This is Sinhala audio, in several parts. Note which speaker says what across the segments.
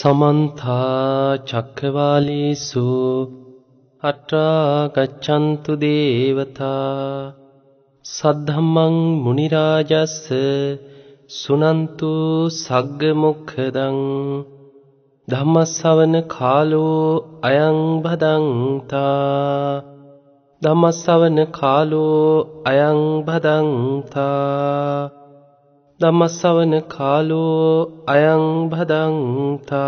Speaker 1: සමන්තා චක්කවාලේසු අට්‍රා ගච්ඡන්තු දේවතා සද්ධම්මං මුනි රාජස්ස සුනන්තු සග්ග මොක්ඛදං ධම්මස්සවන කාලෝ අයං භදංතා ධම්මස්සවන කාලෝ අයං භදංතා ධම්මස්සවන කාලෝ අයං භදංතා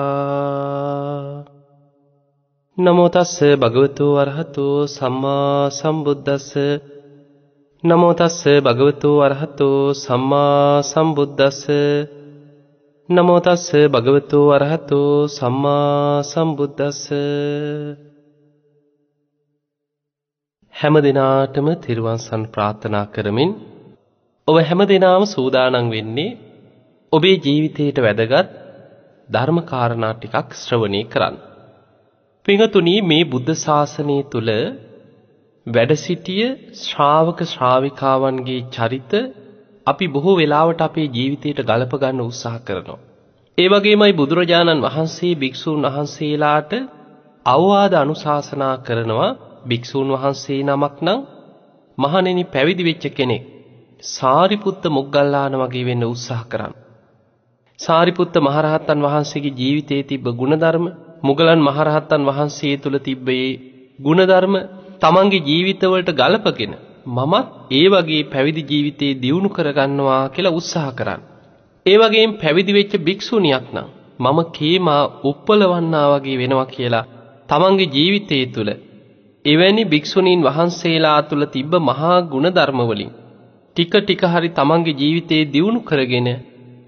Speaker 1: නමෝ තස්ස භගවතු අරහතු සම්මා සම්බුද්දස්ස නමෝ තස්ස භගවතු අරහතු සම්මා සම්බුද්දස්ස නමෝ තස්ස භගවතු අරහතු සම්මා සම්බුද්දස්ස හැම දිනාටම තිරුවන් සන් ප්‍රාර්ථනා කරමින් ඔබ හැමදෙනාම සූදානම් වෙන්නේ ඔබේ ජීවිතයට වැදගත් ධර්ම කාරණා ටිකක් ශ්‍රවණය කරන්න. පිඟතුනි මේ බුද්ධ ශාසනය තුල වැඩ සිටිය ශ්‍රාවක ශ්‍රාවිකාවන්ගේ චරිත අපි බොහෝ වෙලාවට අපේ ජීවිතයට ගලප ගන්න උත්සාහ කරනවා. ඒ වගේමයි බුදුරජාණන් වහන්සේ භික්ෂූන් වහන්සේලාට අවවාද අනුශාසනා කරනවා භික්ෂූන් වහන්සේ නමක් නම් මහණෙනි පැවිදි වෙච්ච කෙනෙක් සාරිපුත්ත මොග්ගල්ලාන වගේ වෙන්න උත්සාහ කරන්න. සාරිපුත්ත මහරහතන් වහන්සේගේ ජීවිතයේ තිබ්බ ගුණධර්ම මුගලන් මහරහතන් වහන්සේ තුළ තිබ්බ ඒ ගුණධර්ම තමන්ගේ ජීවිතවලට ගලපගෙන මමත් ඒ වගේ පැවිදි ජීවිතේ දියුණු කරගන්නවා කියලා උත්සාහ කරන්න. ඒ වගේම පැවිදි වෙච්ච භික්ෂුණියක් නම් මම කේමා උප්පලවන්නා වගේ වෙනවා කියලා තමන්ගේ ජීවිතයේ තුල එවැනි භික්ෂුණීන් වහන්සේලා තුල තිබ්බ මහා ගුණධර්ම වලින් ටික ටික හරි තමන්ගේ ජීවිතේ දියුණු කරගෙන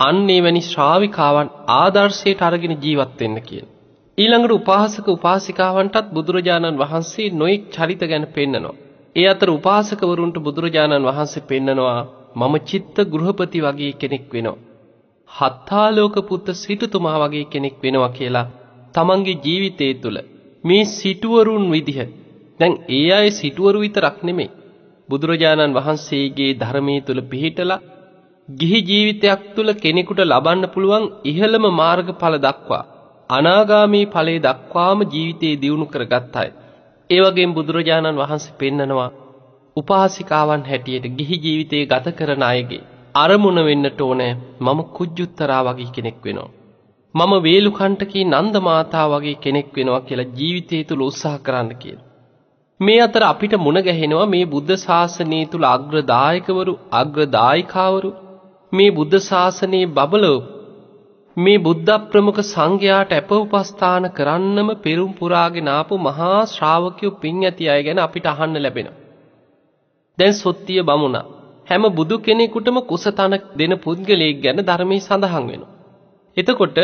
Speaker 1: අන්න එවැනි ශ්‍රාවිකාවන් ආදර්ශයට අරගෙන ජීවත් වෙන්න කියලා. ඊළඟට උපාසක උපාසිකාවන්ටත් බුදුරජාණන් වහන්සේ නොඑක් චරිත ගැන පෙන්නනවා. ඒ අතර උපාසකවරුන්ට බුදුරජාණන් වහන්සේ පෙන්නනවා මම චිත්ත ගෘහපති වගේ කෙනෙක් වෙනවා. හත්තාලෝක පුත්ත සිටුතුමා වගේ කෙනෙක් වෙනවා කියලා තමන්ගේ ජීවිතය තුළ මේ සිටුවරුන් විදිහ දැන් ඒ අය සිටුවරු විතරක් නෙමෙයි බුදුරජාණන් වහන්සේගේ ධර්මයේ තුල පිහිටලා ගිහි ජීවිතයක් තුල කෙනෙකුට ලබන්න පුළුවන් ඉහළම මාර්ගඵල දක්වා අනාගාමී ඵලයේ දක්වාම ජීවිතේ දියුණු කරගත් අය. ඒ වගේම බුදුරජාණන් වහන්සේ පෙන්නනවා උපාසිකාවන් හැටියට ගිහි ජීවිතේ ගත කරන අයගේ අරමුණ වෙන්නට ඕනේ මම කුජුත්තරා වගේ කෙනෙක් වෙනවා. මම වේලුකණ්ඨකී නන්ද මාතා වගේ කෙනෙක් වෙනවා කියලා ජීවිතය තුල උත්සාහ කරන්න කියලා. මේ අතර අපිට මුණ ගැහෙනවා මේ බුද්ධ ශාසනය තුල අග්‍රදායකවරු අග්‍රදායිකාවරු මේ බුද්ධ ශාසනයේ බබලව මේ බුද්ධ ප්‍රමුඛ සංඝයාට අප උපස්ථාන කරන්නම පෙරුම් පුරාගෙන ආපු මහා ශ්‍රාවකයෝ පින් ඇති අය ගැන අපිට අහන්න ලැබෙනවා. දැන් සොත්තිය බමුණා හැම බුදු කෙනෙකුටම කුසතන දෙන පුද්ගලයෙක් ගැන ධර්මයේ සඳහන් වෙනවා. එතකොට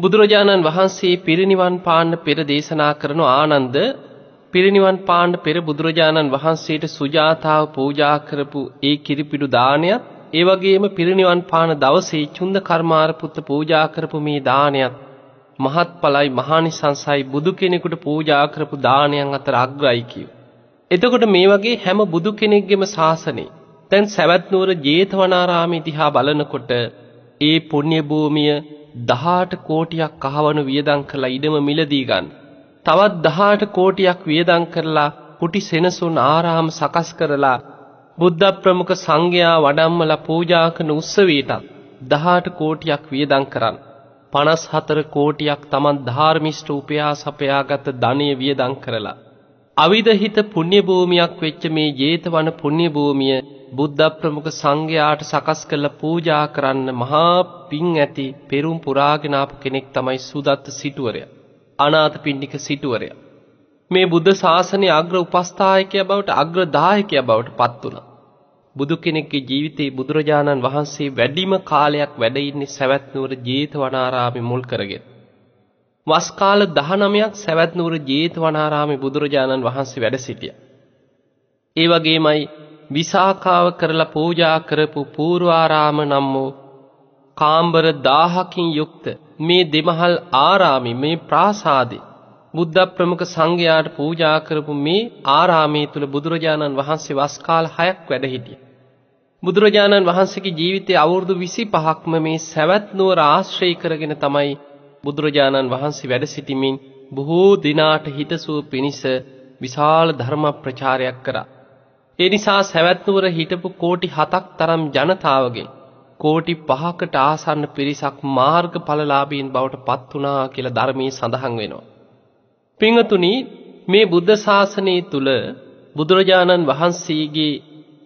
Speaker 1: බුදුරජාණන් වහන්සේ පිරිනිවන් පාන්න පෙර දේශනා කරන ආනන්ද පිරිනිවන් පාන්න පෙර බුදුරජාණන් වහන්සේට සුජාතාව පූජා කරපු ඒ කිරිපිඩු දානයත් ඒ වගේම පිරිනිවන් පාන දවසේ චුන්ද කර්මාර පුත්ත පූජා කරපු මේ දානයත් මහත්ඵලයි මහානිසංසයි බුදු කෙනෙකුට පූජා කරපු දානයන් අතර අග්‍රයි කිය. එතකොට මේ වගේ හැම බුදු කෙනෙක්ගෙම ශාසනේ දැන් සවැත් නුවර ජේතවනාරාමයේ දිහා බලනකොට ඒ පුණ්‍ය භූමිය 18 කෝටියක් කහවණු වියදම් කළා ඉඩම මිලදී ගන්න. තවත් 18 කෝටියක් වියදම් කරලා කුටි සෙනසුන් ආරාම සකස් කරලා බුද්ධ ප්‍රමුඛ සංඝයා වඩම්මලා පූජා කරන උත්සවයටත් 18 කෝටියක් වියදම් කරන් 54 කෝටියක් Taman ධාර්මිෂ්ඨ උපයා සපයාගත් ධනෙ වියදම් කරලා අවිදහිත පුණ්‍ය භූමියක් වෙච්ච මේ ජේතවන පුණ්‍ය භූමිය බුද්ධ ප්‍රමුඛ සංඝයාට සකස් කළ පූජා කරන්න මහා පිං ඇති පෙරුම් පුරාගෙන ආපු කෙනෙක් තමයි සුදත්ත සිටුවරයා. අනාථපිණ්ඩික සිටුවරයා. මේ බුද්ධ ශාසනයේ අග්‍ර උපස්ථායකයා බවට අග්‍රදායකයා බවට පත් වුණා. බුදු කෙනෙක්ගේ ජීවිතේ බුදුරජාණන් වහන්සේ වැඩිම කාලයක් වැඩ ඉන්නේ සවැත් නුවර ජේතවනාරාමේ මුල් කරගෙන. වස් කාල 19ක් සවැත් නුවර ජේතවනාරාමේ බුදුරජාණන් වහන්සේ වැඩ සිටියා. ඒ වගේමයි විසාකාව කරලා පූජා කරපු පූර්වාරාම නම් වූ කාම්බර 1000කින් යුක්ත මේ දෙමහල් ආරාමේ මේ ප්‍රාසාදේ බුද්ධ ප්‍රමුඛ සංඝයාට පූජා කරපු මේ ආරාමයේ තුල බුදුරජාණන් වහන්සේ වස් කාල 6ක් වැඩ හිටියා. බුදුරජාණන් වහන්සේගේ ජීවිතයේ අවුරුදු 25ක්ම මේ සවැත් නුවර ආශ්‍රය කරගෙන තමයි බුදුරජාණන් වහන්සේ වැඩ සිටිමින් බොහෝ දිනාට හිතසුව පිණිස විශාල ධර්ම ප්‍රචාරයක් කරා. ඒ නිසා සැවැත්නුවර හිටපු කෝටි 7ක් තරම් ජනතාවගෙන් කෝටි 5කට ආසන්න පිරිසක් මාර්ගඵලලාභීන් බවට පත් වුණා කියලා ධර්මයේ සඳහන් වෙනවා. පින්වතුනි මේ බුද්ධ ශාසනය තුල බුදුරජාණන් වහන්සේගේ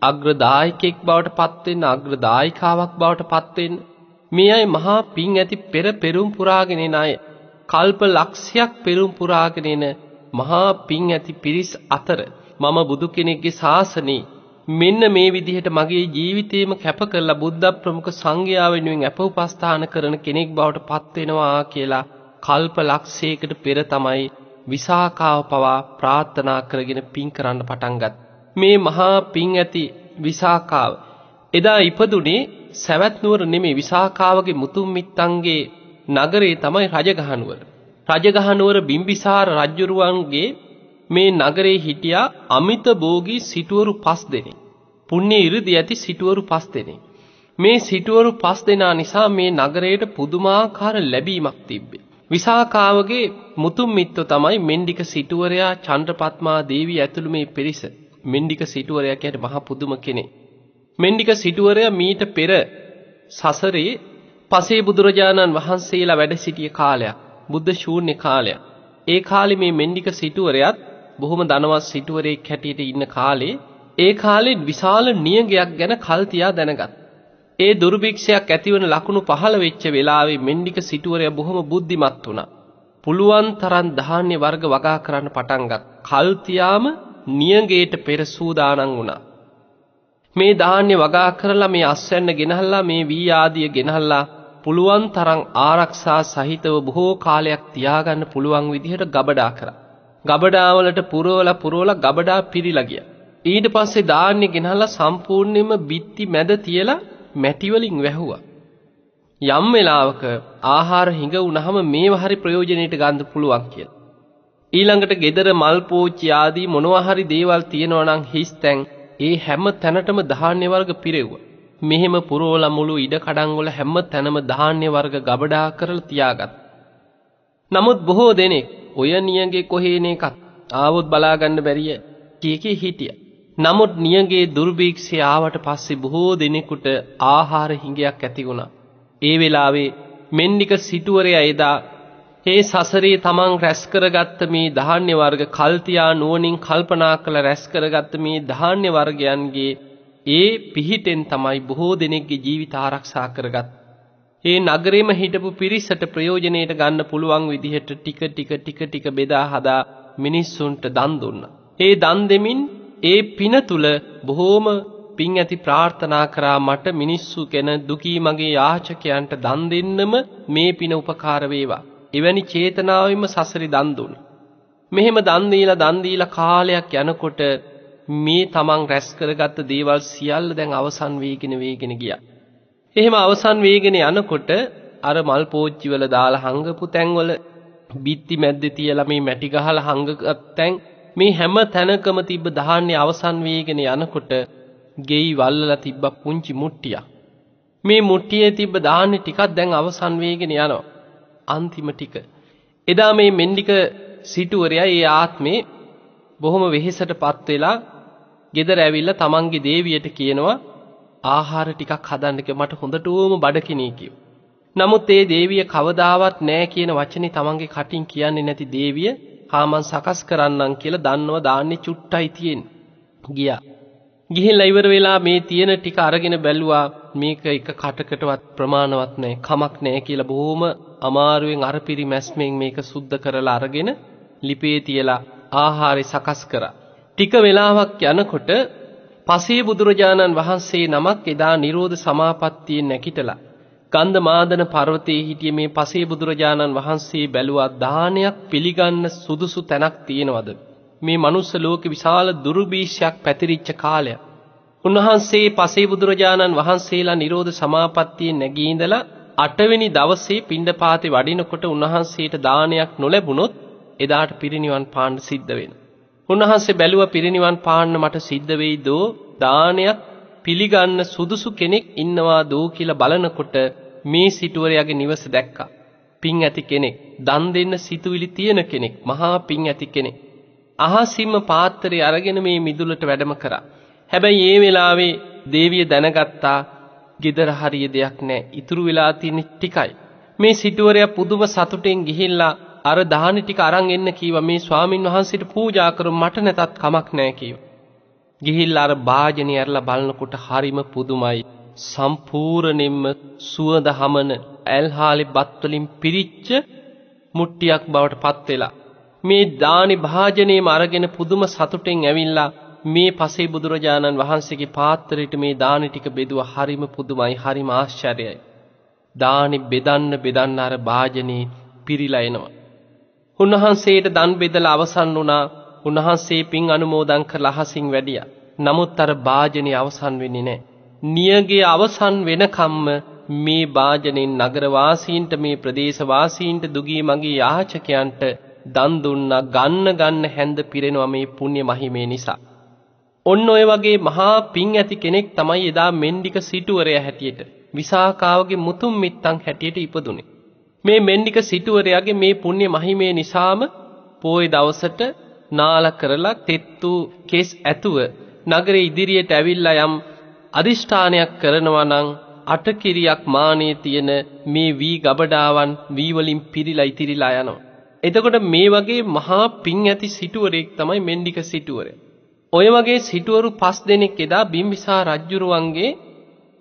Speaker 1: අග්‍රදායකෙක් බවට පත් වෙන්න අග්‍රදායිකාවක් බවට පත් වෙන්න මේ අය මහා පිං ඇති පෙර පෙරුම් පුරාගෙන එන අය කල්ප ලක්ෂයක් පෙරුම් පුරාගෙන එන මහා පිං ඇති පිරිස් අතර මම බුදු කෙනෙක්ගේ ශාසනේ මෙන්න මේ විදිහට මගේ ජීවිතේම කැප කරලා බුද්ධ ප්‍රමුඛ සංඝයා වෙනුවෙන් අප උපස්ථාන කරන කෙනෙක් බවට පත් වෙනවා කියලා කල්ප ලක්ෂයකට පෙර තමයි විසාකාව පවා ප්‍රාර්ථනා කරගෙන පින් කරන්න පටන් ගත්. මේ මහා පින් ඇති විසාකාව එදා ඉපදුනේ සැවැත් නුවර නෙමේ විසාකාවගේ මුතුන් මිත්තන්ගේ නගරේ තමයි රජගහනුවර. රජගහනුවර බිම්බිසාර රජ්ජුරුවන්ගේ මේ නගරේ හිටියා අමිත භෝගී සිටුවරු පස් දෙනෙක්. පුණ්‍ය ඉරිදි ඇති සිටුවරු පස් දෙනෙක්. මේ සිටුවරු පස් දෙනා නිසා මේ නගරයට පුදුමාකාර ලැබීමක් තිබ්බේ. විසාකාවගේ මුතුන් මිත්තෝ තමයි මෙන්ඩික සිටුවරයා චන්ද්‍රපත්මා දේවී ඇතුළු මේ පිරිස. මෙන්ඩික සිටුවරයා කියන්නේ මහා පුදුම කෙනෙක්. මෙන්ඩික සිටුවරයා මීට පෙර සසරේ පසේ බුදුරජාණන් වහන්සේලා වැඩ සිටිය කාලයක්. බුද්ධ ශූන්‍ය කාලයක්. ඒ කාලේ මේ මෙන්ඩික සිටුවරයාත් බොහොම ධනවත් සිටුවරයෙක් හැටියට ඉන්න කාලේ ඒ කාලේ විශාල නියගයක් ගැන කල් තියා දැනගත්. ඒ දුර්භික්ෂයක් ඇතිවන ලකුණු පහළ වෙච්ච වෙලාවේ මෙන්ඩික සිටුවරයා බොහොම බුද්ධිමත් වුණා. පුළුවන් තරම් ධාන්‍ය වර්ග වගා කරන්න පටන් ගත්. කල් තියාම නියගේට පෙර සූදානම් වුණා. මේ ධාන්‍ය වගා කරලා මේ අස්වැන්න ගෙනහල්ලා මේ වී ආදිය ගෙනහල්ලා පුළුවන් තරම් ආරක්ෂා සහිතව බොහෝ කාලයක් තියාගන්න පුළුවන් විදිහට ගබඩා කරා. ගබඩාවලට පුරවලා පුරවලා ගබඩා පිරීලා ගියා. ඊට පස්සේ ධාන්‍ය ගෙනහල්ලා සම්පූර්ණයෙන්ම බිත්ති මැද තියලා මැටි වලින් වැහුවා. යම් වෙලාවක ආහාර හිඟ වුණාම මේව හරි ප්‍රයෝජනෙට ගන්න පුළුවන් කියලා. ඊළඟට gedara මල් පෝච්චි ආදී මොනවා හරි දේවල් තියෙනවා නම් හිස් තැන් ඒ හැම තැනටම ධාන්‍ය වර්ග පිරෙව්වා. මෙහෙම පුරවලා මුළු ඉඩ කඩන් වල හැම තැනම ධාන්‍ය වර්ග ගබඩා කරලා තියාගත්. නමුත් බොහෝ දෙනෙක් ඔය නියගේ කොහේන එකක් ආවොත් බලාගන්න බැරිය කීකී හිටියා. නමුත් නියගේ දුර්භීක්ෂය ආවට පස්සේ බොහෝ දෙනෙකුට ආහාර හිඟයක් ඇති වුණා. ඒ වෙලාවේ මෙන්නික සිටුවරයා එදා ඒ සසරේ තමන් රැස් කරගත්ත මේ ධාන්‍ය වර්ග කල්තියා නුවණින් කල්පනා කළ රැස් කරගත්ත මේ ධාන්‍ය වර්ගයන්ගේ ඒ පිහිටෙන් තමයි බොහෝ දෙනෙක්ගේ ජීවිත ආරක්ෂා කරගත්. ඒ නගරෙම හිටපු පිරිසට ප්‍රයෝජනෙට ගන්න පුළුවන් විදිහට ටික ටික ටික ටික බෙදා හදා මිනිස්සුන්ට දන් දුන්නා. ඒ දන් දෙමින් ඒ පින තුල බොහෝම පින් ඇති ප්‍රාර්ථනා කරා මට මිනිස්සු ගැන දුකී මගේ යාචකයන්ට දන් දෙන්නම මේ පින උපකාර වේවා. එවැනි චේතනාවෙන්ම සසරි දන් දුන්නා. මෙහෙම දන් දීලා දන් දීලා කාලයක් යනකොට මේ තමන් රැස් කරගත්ත දේවල් සියල්ල දැන් අවසන් වේගෙන වේගෙන ගියා. එහෙම අවසන් වේගෙන යනකොට අර මල් පෝච්චි වල දාලා හංගපු තැන්වල බිත්ති මැද්දේ තියලා මේ මැටි ගහලා හංගගත් තැන් මේ හැම තැනකම තිබ්බ ධාන්‍ය අවසන් වේගෙන යනකොට ගෙයි වල්ලලා තිබ්බ පුංචි මුට්ටියක්. මේ මුට්ටියේ තිබ්බ ධාන්‍ය ටිකක් දැන් අවසන් වේගෙන යනවා. අන්තිම ටික. එදා මේ මෙන්ඩික සිටුවරයා ඒ ආත්මේ බොහොම වෙහෙසටපත් වෙලා ගෙදර ඇවිල්ලා තමන්ගේ දේවියට කියනවා ආහාර ටිකක් හදන්න මට හොඳටම බඩකිනී කිව්වා. නමුත් ඒ දේවිය කවදාවත් නෑ කියන වචනේ තමන්ගේ කටින් කියන්නේ නැති දේවිය හාමන් සකස් කරන්නම් කියලා දන්නව දාන්නේ චුට්ටයි තියෙන්නේ. ගියා. ගිහිල්ලා ඉවර වෙලා මේ තියෙන ටික අරගෙන බැලුවා මේක එක කටකටවත් ප්‍රමාණවත් නැහැ කමක් නැහැ කියලා බොහොම අමාරුවෙන් අර පිරිමැස්මෙන් මේක සුද්ධ කරලා අරගෙන ලිපේ තියලා ආහාරය සකස් කරා. ටික වෙලාවක් යනකොට පසේ බුදුරජාණන් වහන්සේ නමක් එදා නිරෝධ සමාපත්තියෙන් නැකිටලා ගන්ධ මාදන පර්වතයේ හිටිය මේ පසේ බුදුරජාණන් වහන්සේ බැලුවා දානයක් පිළිගන්න සුදුසු තැනක් තියෙනවද මේ මනුස්ස ලෝකෙ විශාල දුර්භීෂයක් පැතිරිච්ච කාලයක් උන්වහන්සේ පසේ බුදුරජාණන් වහන්සේලා නිරෝධ සමාපත්තියෙන් නැගී ඉඳලා අටවෙනි දවසේ පිණ්ඩපාතේ වඩිනකොට උන්වහන්සේට දානයක් නොලැබුණොත් එදාට පිරිනිවන් පාන්න සිද්ධ වෙනවා. උන්වහන්සේ බැලුවා පිරිනිවන් පාන්න මට සිද්ධ වෙයිදෝ දානයක් පිළිගන්න සුදුසු කෙනෙක් ඉන්නවා දෝ කියලා බලනකොට මේ සිටුවරයාගේ නිවස දැක්කා. පිං ඇති කෙනෙක්. දන් දෙන්න සිතුවිලි තියෙන කෙනෙක්. මහා පිං ඇති කෙනෙක්. අහසින්ම පාත්‍රය අරගෙන මේ මිදුලට වැඩම කරා. හැබැයි ඒ වෙලාවේ දේවිය දැනගත්තා gedara hariය දෙයක් නැහැ. ඉතුරු වෙලා තියෙන ටිකයි. මේ සිටුවරයා පුදුම සතුටෙන් ගිහිල්ලා අර දාහනි ටික අරන් එන්න කීවා මේ ස්වාමින් වහන්සේට පූජා කරු මට නැතත් කමක් නැහැ කිව්වා. ගිහිල්ලා අර වාජනේ ඇරලා බලනකොට හරිම පුදුමයි. සම්පූර්ණයෙන්ම සුවඳ හමන ඇල්හාලේ බත් වලින් පිරිච්ච මුට්ටියක් බවට පත් වෙලා මේ දානි භාජනයේම අරගෙන පුදුම සතුටෙන් ඇවිල්ලා මේ පසේ බුදුරජාණන් වහන්සේගේ පාත්‍රයට මේ දානි ටික බෙදුවා හරිම පුදුමයි හරිම ආශ්චර්යයි. දානි බෙදන්න බෙදන්න අර භාජනේ පිරීලා එනවා. උන්වහන්සේට දන් බෙදලා අවසන් වුණා. උන්වහන්සේ පින් අනුමෝදන් කරලා අහසින් වැඩියා. නමුත් අර භාජනේ අවසන් වෙන්නේ නැහැ. නියගේ අවසන් වෙනකම්ම මේ භාජනෙන් නගර වාසීන්ට මේ ප්‍රදේශ වාසීන්ට දුගී මගේ යාචකයන්ට දන් දුන්නා ගන්න ගන්න හැඳ පිරෙනවා මේ පුණ්‍ය මහිමේ නිසා. ඔන්න ඔය වගේ මහා පිං ඇති කෙනෙක් තමයි එදා මෙන්ඩික සිටුවරයා හැටියට විසාකාවගේ මුතුන් මිත්තන් හැටියට ඉපදුනේ. මේ මෙන්ඩික සිටුවරයාගේ මේ පුණ්‍ය මහිමේ නිසාම පෝය දවසට නාල කරලා තෙත්තු කෙස් ඇතුව නගරේ ඉදිරියට ඇවිල්ලා යම් අදිෂ්ඨානයක් කරනවා නම් අටකිරියක් මානේ තියෙන මේ වී ගබඩාවන් වී වලින් පිරීලා ඉතිරිලා යනවා. එතකොට මේ වගේ මහා පිං ඇති සිටුවරයෙක් තමයි මෙන්ඩික සිටුවරයා. ඔය වගේ සිටුවරු පස් දෙනෙක් එදා බිම්බිසා රජ්ජුරුවන්ගේ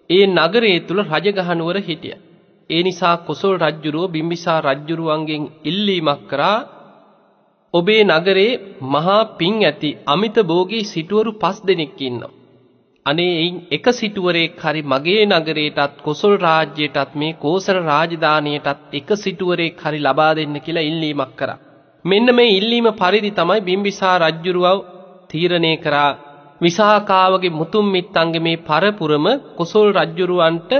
Speaker 1: ඒ නගරයේ තුල රජගහනුවර හිටියා. ඒ නිසා කොසල් රජ්ජුරුව බිම්බිසා රජ්ජුරුවන්ගෙන් ඉල්ලීමක් කරා ඔබේ නගරේ මහා පිං ඇති අමිත භෝගී සිටුවරු පස් දෙනෙක් ඉන්නවා. අනේ එයින් එක සිටුවරයෙක් හරි මගේ නගරයටත් කොසල් රාජ්‍යයටත් මේ කෝසල රාජධානියටත් එක සිටුවරයෙක් හරි ලබා දෙන්න කියලා ඉල්ලීමක් කරා. මෙන්න මේ ඉල්ලීම පරිදි තමයි බිම්බිසා රජ්ජුරුවව තීරණය කරා විසාකාවගේ මුතුන් මිත්තන්ගේ මේ පරපුරම කොසල් රජ්ජුරුවන්ට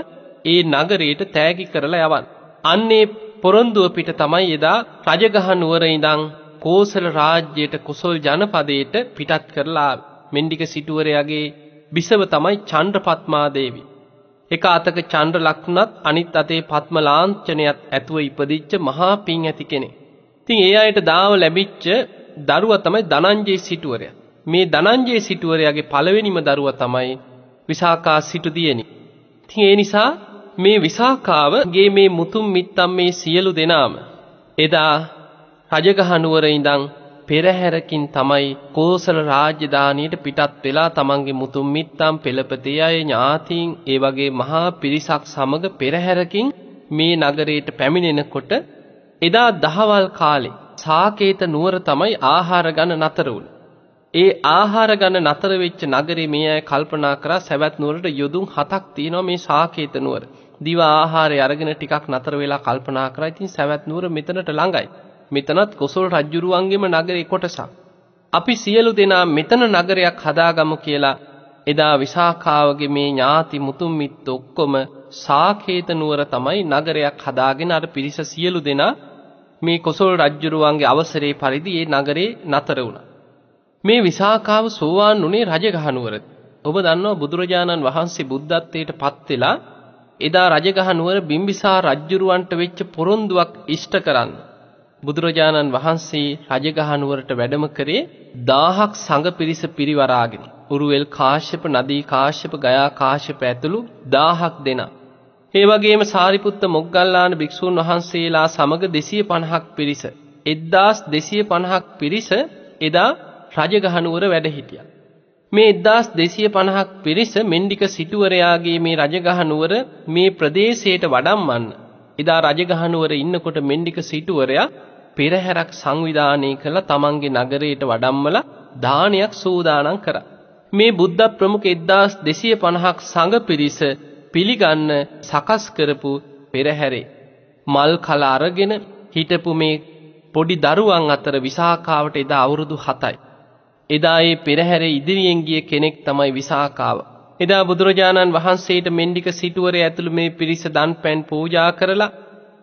Speaker 1: ඒ නගරයට තෑගි කරලා යවන්න. අන්නේ පොරොන්දුව පිට තමයි එදා රජගහ නුවර ඉඳන් කෝසල රාජ්‍යයට කොසල් ජනපදයට පිටත් කරලා මෙන්ඩික සිටුවරයාගේ බිසව තමයි චණ්ඩපත්මා දේවී. එක අතක චණ්ඩ ලක්ෂණත් අනිත් අතේ පත්ම ලාංඡනයත් ඇතුව ඉපදිච්ච මහා පිං ඇති කෙනෙක්. ඉතින් ඒ අයට දාව ලැබිච්ච දරුවා තමයි ධනංජය සිටුවරයා. මේ ධනංජය සිටුවරයාගේ පළවෙනිම දරුවා තමයි විසාකා සිටු දියණි. ඉතින් ඒ නිසා මේ විසාකාවගේ මේ මුතුන් මිත්තන් මේ සියලු දෙනාම එදා රජගහ නුවර ඉඳන් පෙරහැරකින් තමයි කෝසල රාජධානියට පිටත් වෙලා තමන්ගේ මුතුන් මිත්තන් පෙළපතේ අය ඥාතීන් ඒ වගේ මහා පිරිසක් සමග පෙරහැරකින් මේ නගරයට පැමිණෙනකොට එදා දහවල් කාලේ සාකේත නුවර තමයි ආහාර ගන්න නතර වුණේ. ඒ ආහාර ගන්න නතර වෙච්ච නගරේ මේ අය කල්පනා කරා සවැත් නුවරට යොදුන් හතක් තියෙනවා මේ සාකේත නුවර. දිව ආහාරය අරගෙන ටිකක් නතර වෙලා කල්පනා කරා. ඉතින් සවැත් නුවර මෙතනට ළඟයි. මෙතනත් කොසල් රජුරුවන්ගේම නගරේ කොටසක්. අපි සියලු දෙනා මෙතන නගරයක් හදාගමු කියලා එදා විසාඛාවගේ මේ ඥාති මුතුන් මිත්ත ඔක්කොම සාකේත නුවර තමයි නගරයක් හදාගෙන අර පිරිස සියලු දෙනා මේ කොසල් රජුරුවන්ගේ අවසරේ පරිදි ඒ නගරේ නතර වුණා. මේ විසාකාව සෝවාන් උනේ රජගහ නුවර. ඔබ දන්නවා බුදුරජාණන් වහන්සේ බුද්ධත්වයට පත් වෙලා එදා රජගහ නුවර බිම්බිසාර රජුරුවන්ට වෙච්ච පොරොන්දුවක් ඉෂ්ට කරන්න. බුදුරජාණන් වහන්සේ රජගහ නුවරට වැඩම කරේ 1000ක් සංඝ පිරිස පිරිවරාගෙන. උරුවෙල් කාශ්‍යප නදී කාශ්‍යප ගයා කාශ්‍යප ඇතුළු 1000ක් දෙනා. ඒ වගේම සාරිපුත්ත මොග්ගල්ලාන භික්ෂූන් වහන්සේලා සමග 250ක් පිරිස 1250ක් පිරිස එදා රජගහනුවර වැඩ හිටියා. මේ 1250ක් පිරිස මෙන්ඩික සිටුවරයාගේ මේ රජගහනුවර මේ ප්‍රදේශයට වඩම්මන්න. එදා රජගහනුවර ඉන්නකොට මෙන්ඩික සිටුවරයා පෙරහැරක් සංවිධානය කළ තමන්ගේ නගරයට වඩම්මලා දානයක් සූදානම් කරා. මේ බුද්ධ ප්‍රමුඛ 1250ක් සංඝ පිරිස පිළිගන්න සකස් කරපු පෙරහැරේ මල් කල අරගෙන හිටපු මේ පොඩි දරුවන් අතර විසාකාවට එදා අවුරුදු 7යි. එදා ඒ පෙරහැරේ ඉදිරියෙන් ගිය කෙනෙක් තමයි විසාකාව. එදා බුදුරජාණන් වහන්සේට මෙන්ඩික සිටුවරේ ඇතුළු මේ පිරිස දන් පැන් පූජා කරලා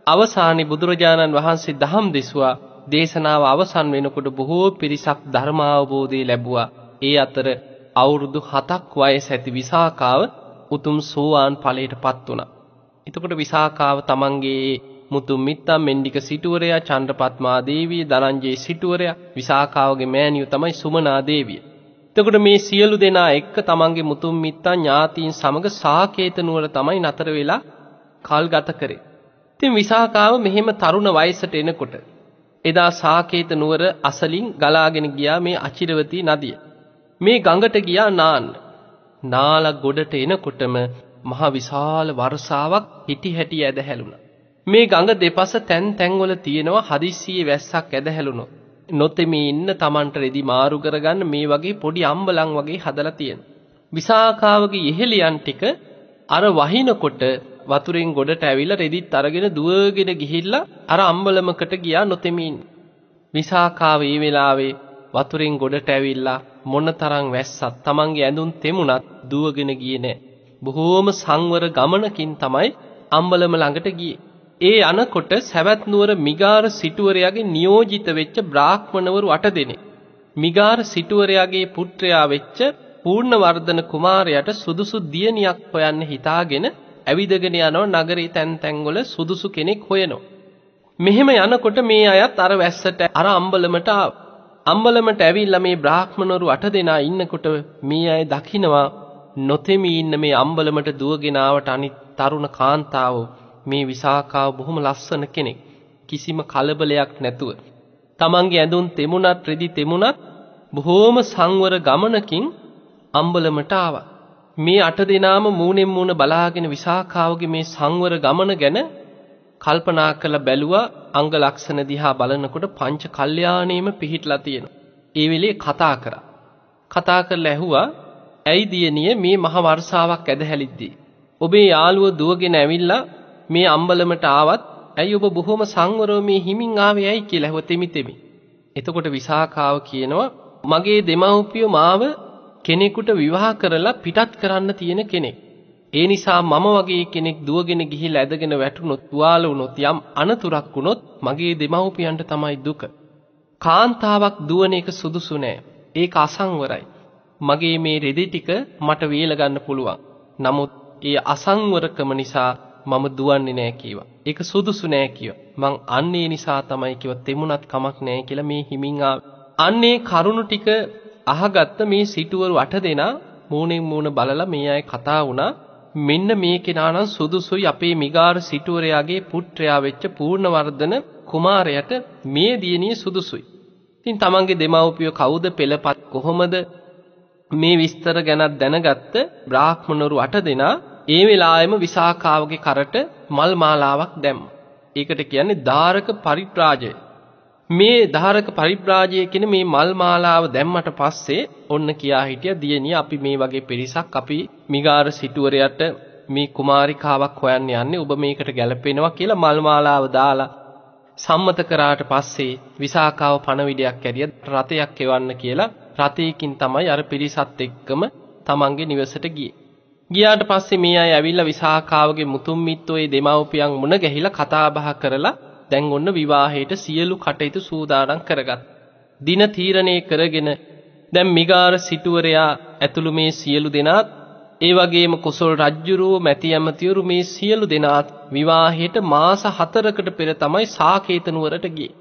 Speaker 1: අවසානයේ බුදුරජාණන් වහන්සේ දහම් දෙසුවා. දේශනාව අවසන් වෙනකොට බොහෝ පිරිසක් ධර්මාවබෝධය ලැබුවා. ඒ අතර අවුරුදු 7ක් වයස ඇති විසාකාව උතුම් සෝවාන් ඵලයට පත් වුණා. එතකොට විසාකාව තමන්ගේ මුතුන් මිත්තන් මෙන්ඩික සිටුවරයා චන්ද්‍රපත්මා දේවිය දනංජේ සිටුවරයා විසාකාවගේ මෑණියෝ තමයි සුමනා දේවිය. එතකොට මේ සියලු දෙනා එක්ක තමන්ගේ මුතුන් මිත්තන් ඥාතීන් සමග සාකේත නුවර තමයි නතර වෙලා කල් ගත කරේ. ඉතින් විසාකාව මෙහෙම තරුණ වයසට එනකොට එදා සාකේත නුවර අසලින් ගලාගෙන ගියා මේ අචිරවතී නදිය. මේ ගඟට ගියා නාන්න. නාලා ගොඩට එනකොටම මහ විශාල වර්ෂාවක් හිටි හැටි ඇදහැළුණා. මේ ගඟ දෙපස තැන් තැන්වල තියෙනවා හදිස්සියේ වැස්සක් ඇදහැළුණොත්. නොතෙමී ඉන්න Tamanට රෙදි මාරු කරගන්න මේ වගේ පොඩි අම්බලන් වගේ හදලා තියෙන. විසාකාවගේ ඉහෙලියන් ටික අර වහිනකොට වතුරෙන් ගොඩට ඇවිල්ලා රෙදිත් අරගෙන දුවගෙන ගිහිල්ලා අර අම්බලමකට ගියා නොතෙමී විසාකාව ඒ වෙලාවේ වතුරෙන් ගොඩට ඇවිල්ලා මොනතරම් වැස්සත් Tamanගේ ඇඳුම් තෙමුණත් දුවගෙන ගියේ නෑ. බොහෝම සංවර ගමනකින් තමයි අම්බලම ළඟට ගියේ. ඒ අනකොට සැවැත් නුවර මිගාර සිටුවරයාගේ නියෝජිත වෙච්ච බ්‍රාහ්මණවරු 8 දෙනෙක්. මිගාර සිටුවරයාගේ පුත්‍රයා වෙච්ච පූර්ණවර්ධන කුමාරයාට සුදුසු දියණියක් හොයන්න හිතාගෙන ඇවිදගෙන යනවා නගරේ තැන් තැන්වල සුදුසු කෙනෙක් හොයනවා. මෙහෙම යනකොට මේ අයත් අර වැස්සට අර අම්බලමට අම්බලමට ඇවිල්ලා මේ බ්‍රාහ්මණවරු 8 දෙනා ඉන්නකොට මේ අය දකිනවා නොතෙමී ඉන්න මේ අම්බලමට දුවගෙන ආවට අනිත් තරුණ කාන්තාවෝ මේ විසාකාව බොහොම ලස්සන කෙනෙක්. කිසිම කලබලයක් නැතුව. තමන්ගේ ඇඳුම් තෙමුණත් රෙදි තෙමුණත් බොහෝම සංවර ගමනකින් අම්බලමට ආවා. මේ අට දෙනාම මූණෙන් මූණ බලාගෙන විසාකාවගේ මේ සංවර ගමන ගැන කල්පනා කරලා බැලුවා අංග ලක්ෂණ දිහා බලනකොට පංච කල්යාණේම පිහිටලා තියෙනවා. ඒ වෙලේ කතා කරා. කතා කරලා ඇහුවා ඇයි දියණිය මේ මහ වර්ෂාවක් ඇදහැලිද්දී ඔබේ යාළුව දුවගෙන ඇවිල්ලා මේ අම්බලමට ආවත් ඇයි ඔබ බොහොම සංවරව මේ හිමින් ආවේ ඇයි කියලා ඇහුව තෙමි තෙමි. එතකොට විසාකාව කියනවා මගේ දෙමව්පියෝ මාව කෙනෙකුට විවාහ කරලා පිටත් කරන්න තියෙන කෙනෙක්. ඒ නිසා මම වගේ කෙනෙක් දුවගෙන ගිහිල්ලා ඇදගෙන වැටුනොත් තුවාල වුනොත් යම් අනතුරක් වුනොත් මගේ දෙමව්පියන්ට තමයි දුක. කාන්තාවක් දුවන එක සුදුසු නෑ. ඒක අසංවරයි. මගේ මේ රෙදි ටික මට වේල ගන්න පුළුවන්. නමුත් ඒ අසංවරකම නිසා මම දුවන්නේ නෑ කීවා. ඒක සුදුසු නෑ කිව්වා. මං අන්නේ නිසා තමයි කිව්වා තෙමුණත් කමක් නෑ කියලා මේ හිමින් අන්නේ කරුණු ටික අහගත්ත මේ සිටුවරු අට දෙනා මූණෙන් මූණ බලලා මේ අය කතා වුණා. මෙන්න මේ කෙනා නම් සුදුසුයි අපේ මිගාර සිටුවරයාගේ පුත්‍රයා වෙච්ච පූර්ණවර්ධන කුමාරයාට මේ දියණිය සුදුසුයි. ඉතින් තමන්ගේ දෙමව්පියෝ කවුද පෙළපත් කොහොමද මේ විස්තර ගැන දැනගත්ත බ්‍රාහ්මණවරු අට දෙනා ඒ වෙලාවෙම විසාකාවගේ කරට මල් මාලාවක් දැම්ම. ඒකට කියන්නේ ධාරක පරිත්‍රාජය. මේ ධාරක පරිත්‍රාජය කියන මේ මල් මාලාව දැම්මට පස්සේ ඔන්න කියා හිටිය දියණිය අපි මේ වගේ පිරිසක් අපි මිගාර සිටුවරයට මේ කුමාරිකාවක් හොයන්න යන්නේ ඔබ මේකට ගැලපෙනවා කියලා මල් මාලාව දාලා සම්මත කරාට පස්සේ විසාකාව පණවිඩයක් ඇරිය රතයක් එවන්න කියලා රතයකින් තමයි අර පිරිසත් එක්කම තමන්ගේ නිවසට ගියේ. ගියාට පස්සේ මේ අය ඇවිල්ලා විසාකාවගේ මුතුන් මිත්තෝ ඒ දෙමව්පියන් මුණ ගැහිලා කතා බහ කරලා දැන් ඔන්න විවාහයට සියලු කටයුතු සූදානම් කරගත්. දින තීරණය කරගෙන දැන් මිගාර සිටුවරයා ඇතුළු මේ සියලු දෙනාත් ඒ වගේම කොසල් රජ්ජුරුව මැති ඇමතිවරු මේ සියලු දෙනාත් විවාහයට මාස 4කට පෙර තමයි සාකේත නුවරට ගියේ.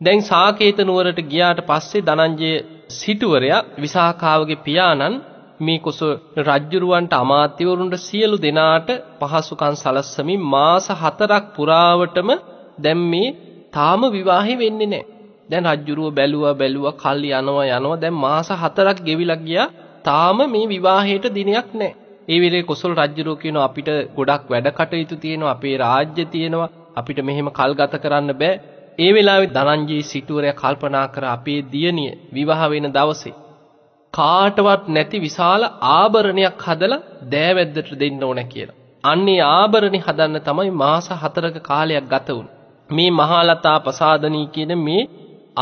Speaker 1: දැන් සාකේත නුවරට ගියාට පස්සේ ධනංජය සිටුවරයා විසාකාවගේ පියාණන් මේ කුස රජ්ජුරුවන්ට අමාත්‍යවරුන්ට සියලු දෙනාට පහසුකම් සලස්සමින් මාස 4ක් පුරාවටම දැන් මේ තාම විවාහේ වෙන්නේ නැහැ. දැන් රජ්ජුරුව බැලුවා බැලුවා කල් යනවා යනවා දැන් මාස 4ක් ගෙවිලා ගියා තාම මේ විවාහයට දිනයක් නැහැ. ඒ වෙලේ කොසල් රජ්ජුරුව කියනවා අපිට ගොඩක් වැඩ කටයුතු තියෙනවා අපේ රාජ්‍ය තියෙනවා අපිට මෙහෙම කල් ගත කරන්න බෑ. ඒ වෙලාවේ ධනංජී සිටුවරයා කල්පනා කර අපේ දියණිය විවාහ වෙන දවසේ කාටවත් නැති විශාල ආභරණයක් හදලා දෑවැද්දට දෙන්න ඕන කියලා. අන්නේ ආභරණي හදන්න තමයි මාස 4ක කාලයක් ගත වුනේ. මේ මහලතා ප්‍රසාදනී කියන මේ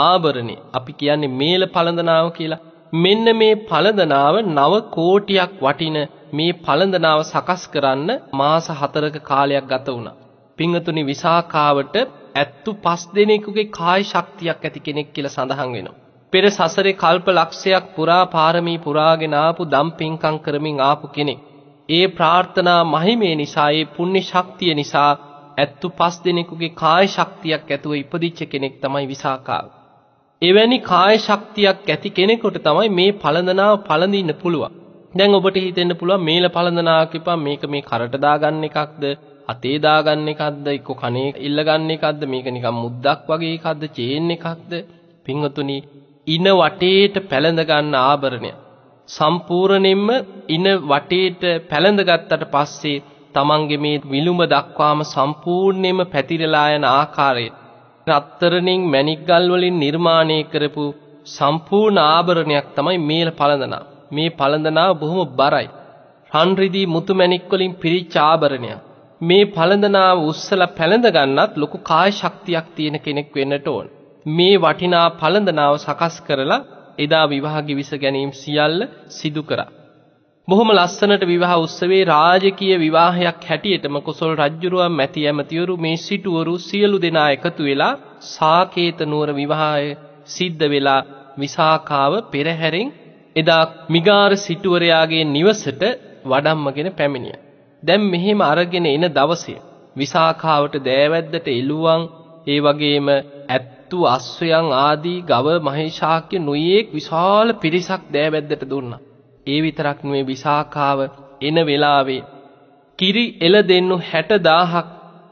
Speaker 1: ආභරණේ අපි කියන්නේ මේල පළඳනාව කියලා. මෙන්න මේ පළඳනාව 9 කෝටියක් වටින මේ පළඳනාව සකස් කරන්න මාස 4ක කාලයක් ගත වුණා. පිංගතුනි විසාකාවට ඇත්තු පස් දෙනෙකුගේ කාය ශක්තියක් ඇති කෙනෙක් කියලා සඳහන් වෙනවා. පෙර සසරේ කල්ප ලක්ෂයක් පුරා පාරමී පුරාගෙන ආපු දම් පිංකම් කරමින් ආපු කෙනෙක්. ඒ ප්‍රාර්ථනා මහිමේ නිසා ඒ පුණ්‍ය ශක්තිය නිසා ඇත්තු පස් දෙනෙකුගේ කාය ශක්තියක් ඇතුව ඉපදිච්ච කෙනෙක් තමයි විසාකාව. එවැනි කාය ශක්තියක් ඇති කෙනෙකුට තමයි මේ පළඳනාව පළඳින්න පුළුවන්. දැන් ඔබට හිතෙන්න පුළුවන් මේල පළඳනාව කිපා මේක මේ කරට දාගන්න එකක්ද අතේ දාගන්න එකක්ද එක්ක කනේ ඉල්ල ගන්න එකක්ද මේක නිකන් මුද්දක් වගේ එකක්ද චේන් එකක්ද පින්වතුනි ඉන වටේට පැලඳ ගන්න ආභරණය සම්පූර්ණයෙන්ම ඉන වටේට පැලඳ ගත්තට පස්සේ තමන්ගේ මේ විලුඹ දක්වාම සම්පූර්ණයෙන්ම පැතිරලා යන ආකාරය රත්තරණින් මැණික් ගල් වලින් නිර්මාණය කරපු සම්පූර්ණ ආභරණයක් තමයි මේල පළඳනා. මේ පළඳනාව බොහොම බරයි. රන් රිදී මුතු මැණික් වලින් පිරිච්ච ආභරණයක්. මේ පළඳනාව උස්සලා පැලඳ ගන්නත් ලොකු කාය ශක්තියක් තියෙන කෙනෙක් වෙන්නට ඕන. මේ වටිනා පළඳනාව සකස් කරලා එදා විවාහ ගිවිස ගැනීම සියල්ල සිදු කරා. බොහොම ලස්සනට විවාහ උත්සවයේ රාජකීය විවාහයක් හැටියටම කොසල් රජුරුවන් මැති ඇමතිවරු මේ සිටුවරු සියලු දෙනා එකතු වෙලා සාකේත නුවර විවාහය සිද්ධ වෙලා විසාකාව පෙරහැරෙන් එදා මිගාර සිටුවරයාගේ නිවසට වඩම්මගෙන පැමිණිය. දැන් මෙහෙම අරගෙන එන දවසේ විසාකාවට දෑවැද්දට එළුවන් ඒ වගේම ඇත්තු අස්වැයන් ආදී ගව මහේශාක්‍ය නුයේක් විශාල පිරිසක් දෑවැද්දට දුන්නා. ඒ විතරක් නෙවෙයි විසාකාව එන වෙලාවේ කිරි එළ දෙන්නු 60000ක්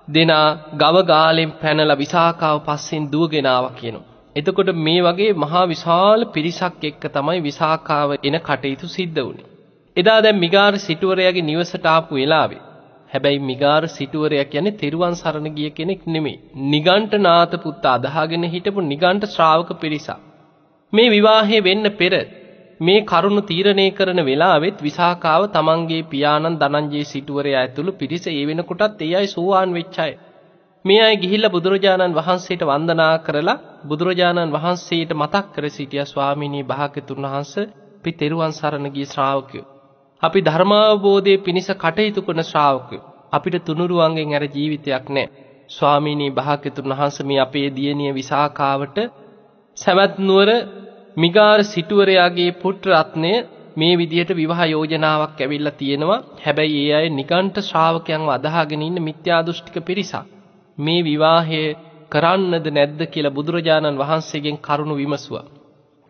Speaker 1: දෙනා ගව ගාලෙන් පැනලා විසාකාව පස්සෙන් දුවගෙන ආවා කියනවා. එතකොට මේ වගේ මහා විශාල පිරිසක් එක්ක තමයි විසාකාව එන කටයුතු සිද්ධ වුනේ. එදා දැන් මිගාර සිටුවරයාගේ නිවසට ආපු වෙලාවේ හැබැයි මිගාර සිටුවරයා කියන්නේ තෙරුවන් සරණ ගිය කෙනෙක් නෙමෙයි. නිගණ්ඨනාත පුත්ත අදහාගෙන හිටපු නිගණ්ඨ ශ්‍රාවක පිරිසක්. මේ විවාහය වෙන්න පෙර මේ කරුණ තීරණය කරන වෙලාවෙත් විසාකාව තමන්ගේ පියාණන් ධනංජය සිටුවරයා ඇතුළු පිරිස ඒ වෙනකොටත් ඒ අය සෝවාන් වෙච්ච අය. මේ අය ගිහිල්ලා බුදුරජාණන් වහන්සේට වන්දනා කරලා බුදුරජාණන් වහන්සේට මතක් කර සිටියා ස්වාමීනී භාග්‍යතුන් වහන්සේ අපි තෙරුවන් සරණ ගිය ශ්‍රාවකයෝ. අපි ධර්මාවබෝධයේ පිණිස කටයුතු කරන ශ්‍රාවකයෝ. අපිට තුනුරුවන්ගෙන් අර ජීවිතයක් නැහැ. ස්වාමීනී භාග්‍යතුන් වහන්සේ මේ අපේ දියණිය විසාකාවට සවැත් නුවර මිගාර සිටුවරයාගේ පුත්‍ර රත්නය මේ විදිහට විවාහ යෝජනාවක් ඇවිල්ලා තියෙනවා. හැබැයි ඒ අය නිකන්ට ශ්‍රාවකයන්ව අදහාගෙන ඉන්න මිත්‍යා දෘෂ්ටික පිරිසක්. මේ විවාහය කරන්නද නැද්ද කියලා බුදුරජාණන් වහන්සේගෙන් කරුණු විමසුවා.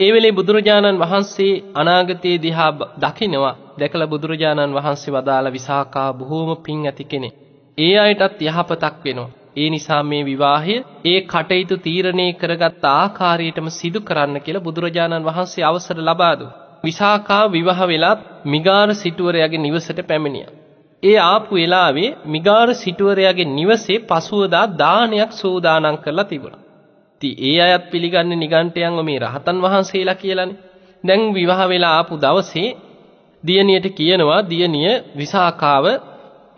Speaker 1: ඒ වෙලේ බුදුරජාණන් වහන්සේ අනාගතයේ දිහා දකිනවා. දැකලා බුදුරජාණන් වහන්සේ වදාළ විසාකා බොහෝම පිං ඇති කෙනෙක්. ඒ අයටත් යහපතක් වෙනවා. ඒ නිසා මේ විවාහය ඒ කටයුතු තීරණය කරගත් ආකාරයටම සිදු කරන්න කියලා බුදුරජාණන් වහන්සේ අවසර ලබා දුන්නා. විසාකා විවාහ වෙලත් මිගාර සිටුවරයාගේ නිවසට පැමිණියා. ඒ ආපු වෙලාවේ මිගාර සිටුවරයාගේ නිවසේ පසුවදා දානයක් සූදානම් කරලා තිබුණා. ඉතින් ඒ අයත් පිළිගන්නේ නිගණ්ඨයන්ව මේ රහතන් වහන්සේලා කියලානේ. දැන් විවාහ වෙලා ආපු දවසේ දියණියට කියනවා දියණිය විසාකාව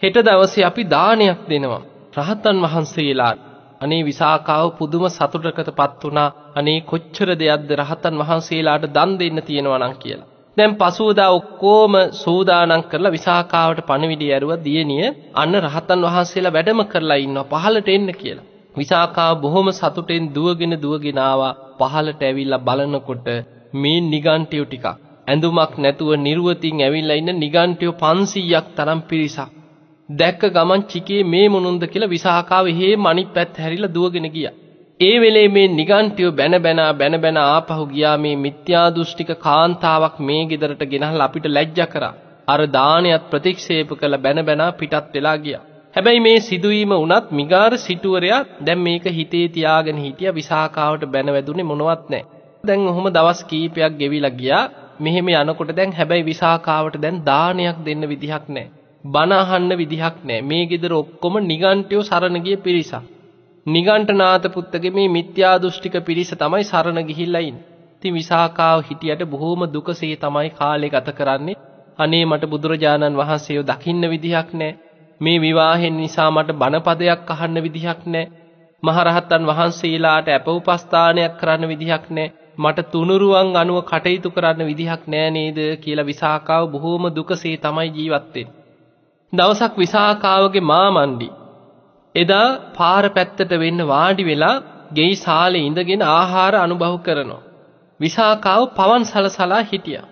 Speaker 1: හෙට දවසේ අපි දානයක් දෙනවා. රහතන් වහන්සේලා අනේ විසාකාව පුදුම සතුටකටපත් වුණා. අනේ කොච්චර දෙයක්ද රහතන් වහන්සේලාට දන් දෙන්න තියෙනවා නම් කියලා. දැන් පසුවදා ඔක්කොම සූදානම් කරලා විසාකාවට පණවිඩි ඇරුවා දියණිය අන්න රහතන් වහන්සේලා වැඩම කරලා ඉන්නවා පහළට එන්න කියලා. විසාකාව බොහොම සතුටෙන් දුවගෙන දුවගෙන ආවා පහළට ඇවිල්ලා බලනකොට මේ නිගණ්ඨයෝ ටිකක් ඇඳුමක් නැතුව නිර්වතින් ඇවිල්ලා ඉන්න නිගණ්ඨයෝ 500ක් තරම් පිරිසක් දැක්ක ගමන් චිකේ මේ මොනුන්ද කියලා විසාකාව හේම අනිත් පැත්ත හැරිලා දුවගෙන ගියා. ඒ වෙලේ මේ නිගණ්ඨයෝ බැන බැන බැන බැන ආපහු ගියා මේ මිත්‍යා දෘෂ්ටික කාන්තාවක් මේ ගෙදරට ගෙනහලා අපිට ලැජ්ජා කරා. අර දානයත් ප්‍රතික්ෂේප කළ බැන බැන පිටත් වෙලා ගියා. හැබැයි මේ සිදුවීම වුණත් මිගාර සිටුවරයා දැන් මේක හිතේ තියාගෙන හිටියා විසාකාවට බැන වැදුනේ මොනවත් නැහැ. දැන් ඔහොම දවස් කීපයක් ගෙවිලා ගියා. මෙහෙම යනකොට දැන් හැබැයි විසාකාවට දැන් දානයක් දෙන්න විදිහක් නැහැ. බණ අහන්න විදිහක් නැහැ. මේ ගෙදර ඔක්කොම නිගණ්ඨයෝ සරණ ගිය පිරිසක්. නිගණ්ඨනාත පුත්තගේ මේ මිත්‍යා දෘෂ්ටික පිරිස තමයි සරණ ගිහිල්ලා ඉන්නේ. ඉතින් විසාකාව හිටියට බොහොම දුකසේ තමයි කාලේ ගත කරන්නේ. අනේ මට බුදුරජාණන් වහන්සේව දකින්න විදිහක් නැහැ. මේ විවාහෙන් නිසා මට බණපදයක් අහන්න විදිහක් නැහැ. මහරහතන් වහන්සේලාට අපෝපස්ථානයක් කරන්න විදිහක් නැහැ. මට තුනුරුවන් අනුව කටයුතු කරන්න විදිහක් නෑ නේද කියලා විසාකාව බොහෝම දුකසේ තමයි ජීවත් වෙන්නේ. දවසක් විසාකාවගේ මාමණ්ඩි එදා පාර පැත්තට වෙන්න වාඩි වෙලා ගෙයි සාලේ ඉඳගෙන ආහාර අනුභව කරනවා. විසාකාව පවන් සලසලා හිටියා.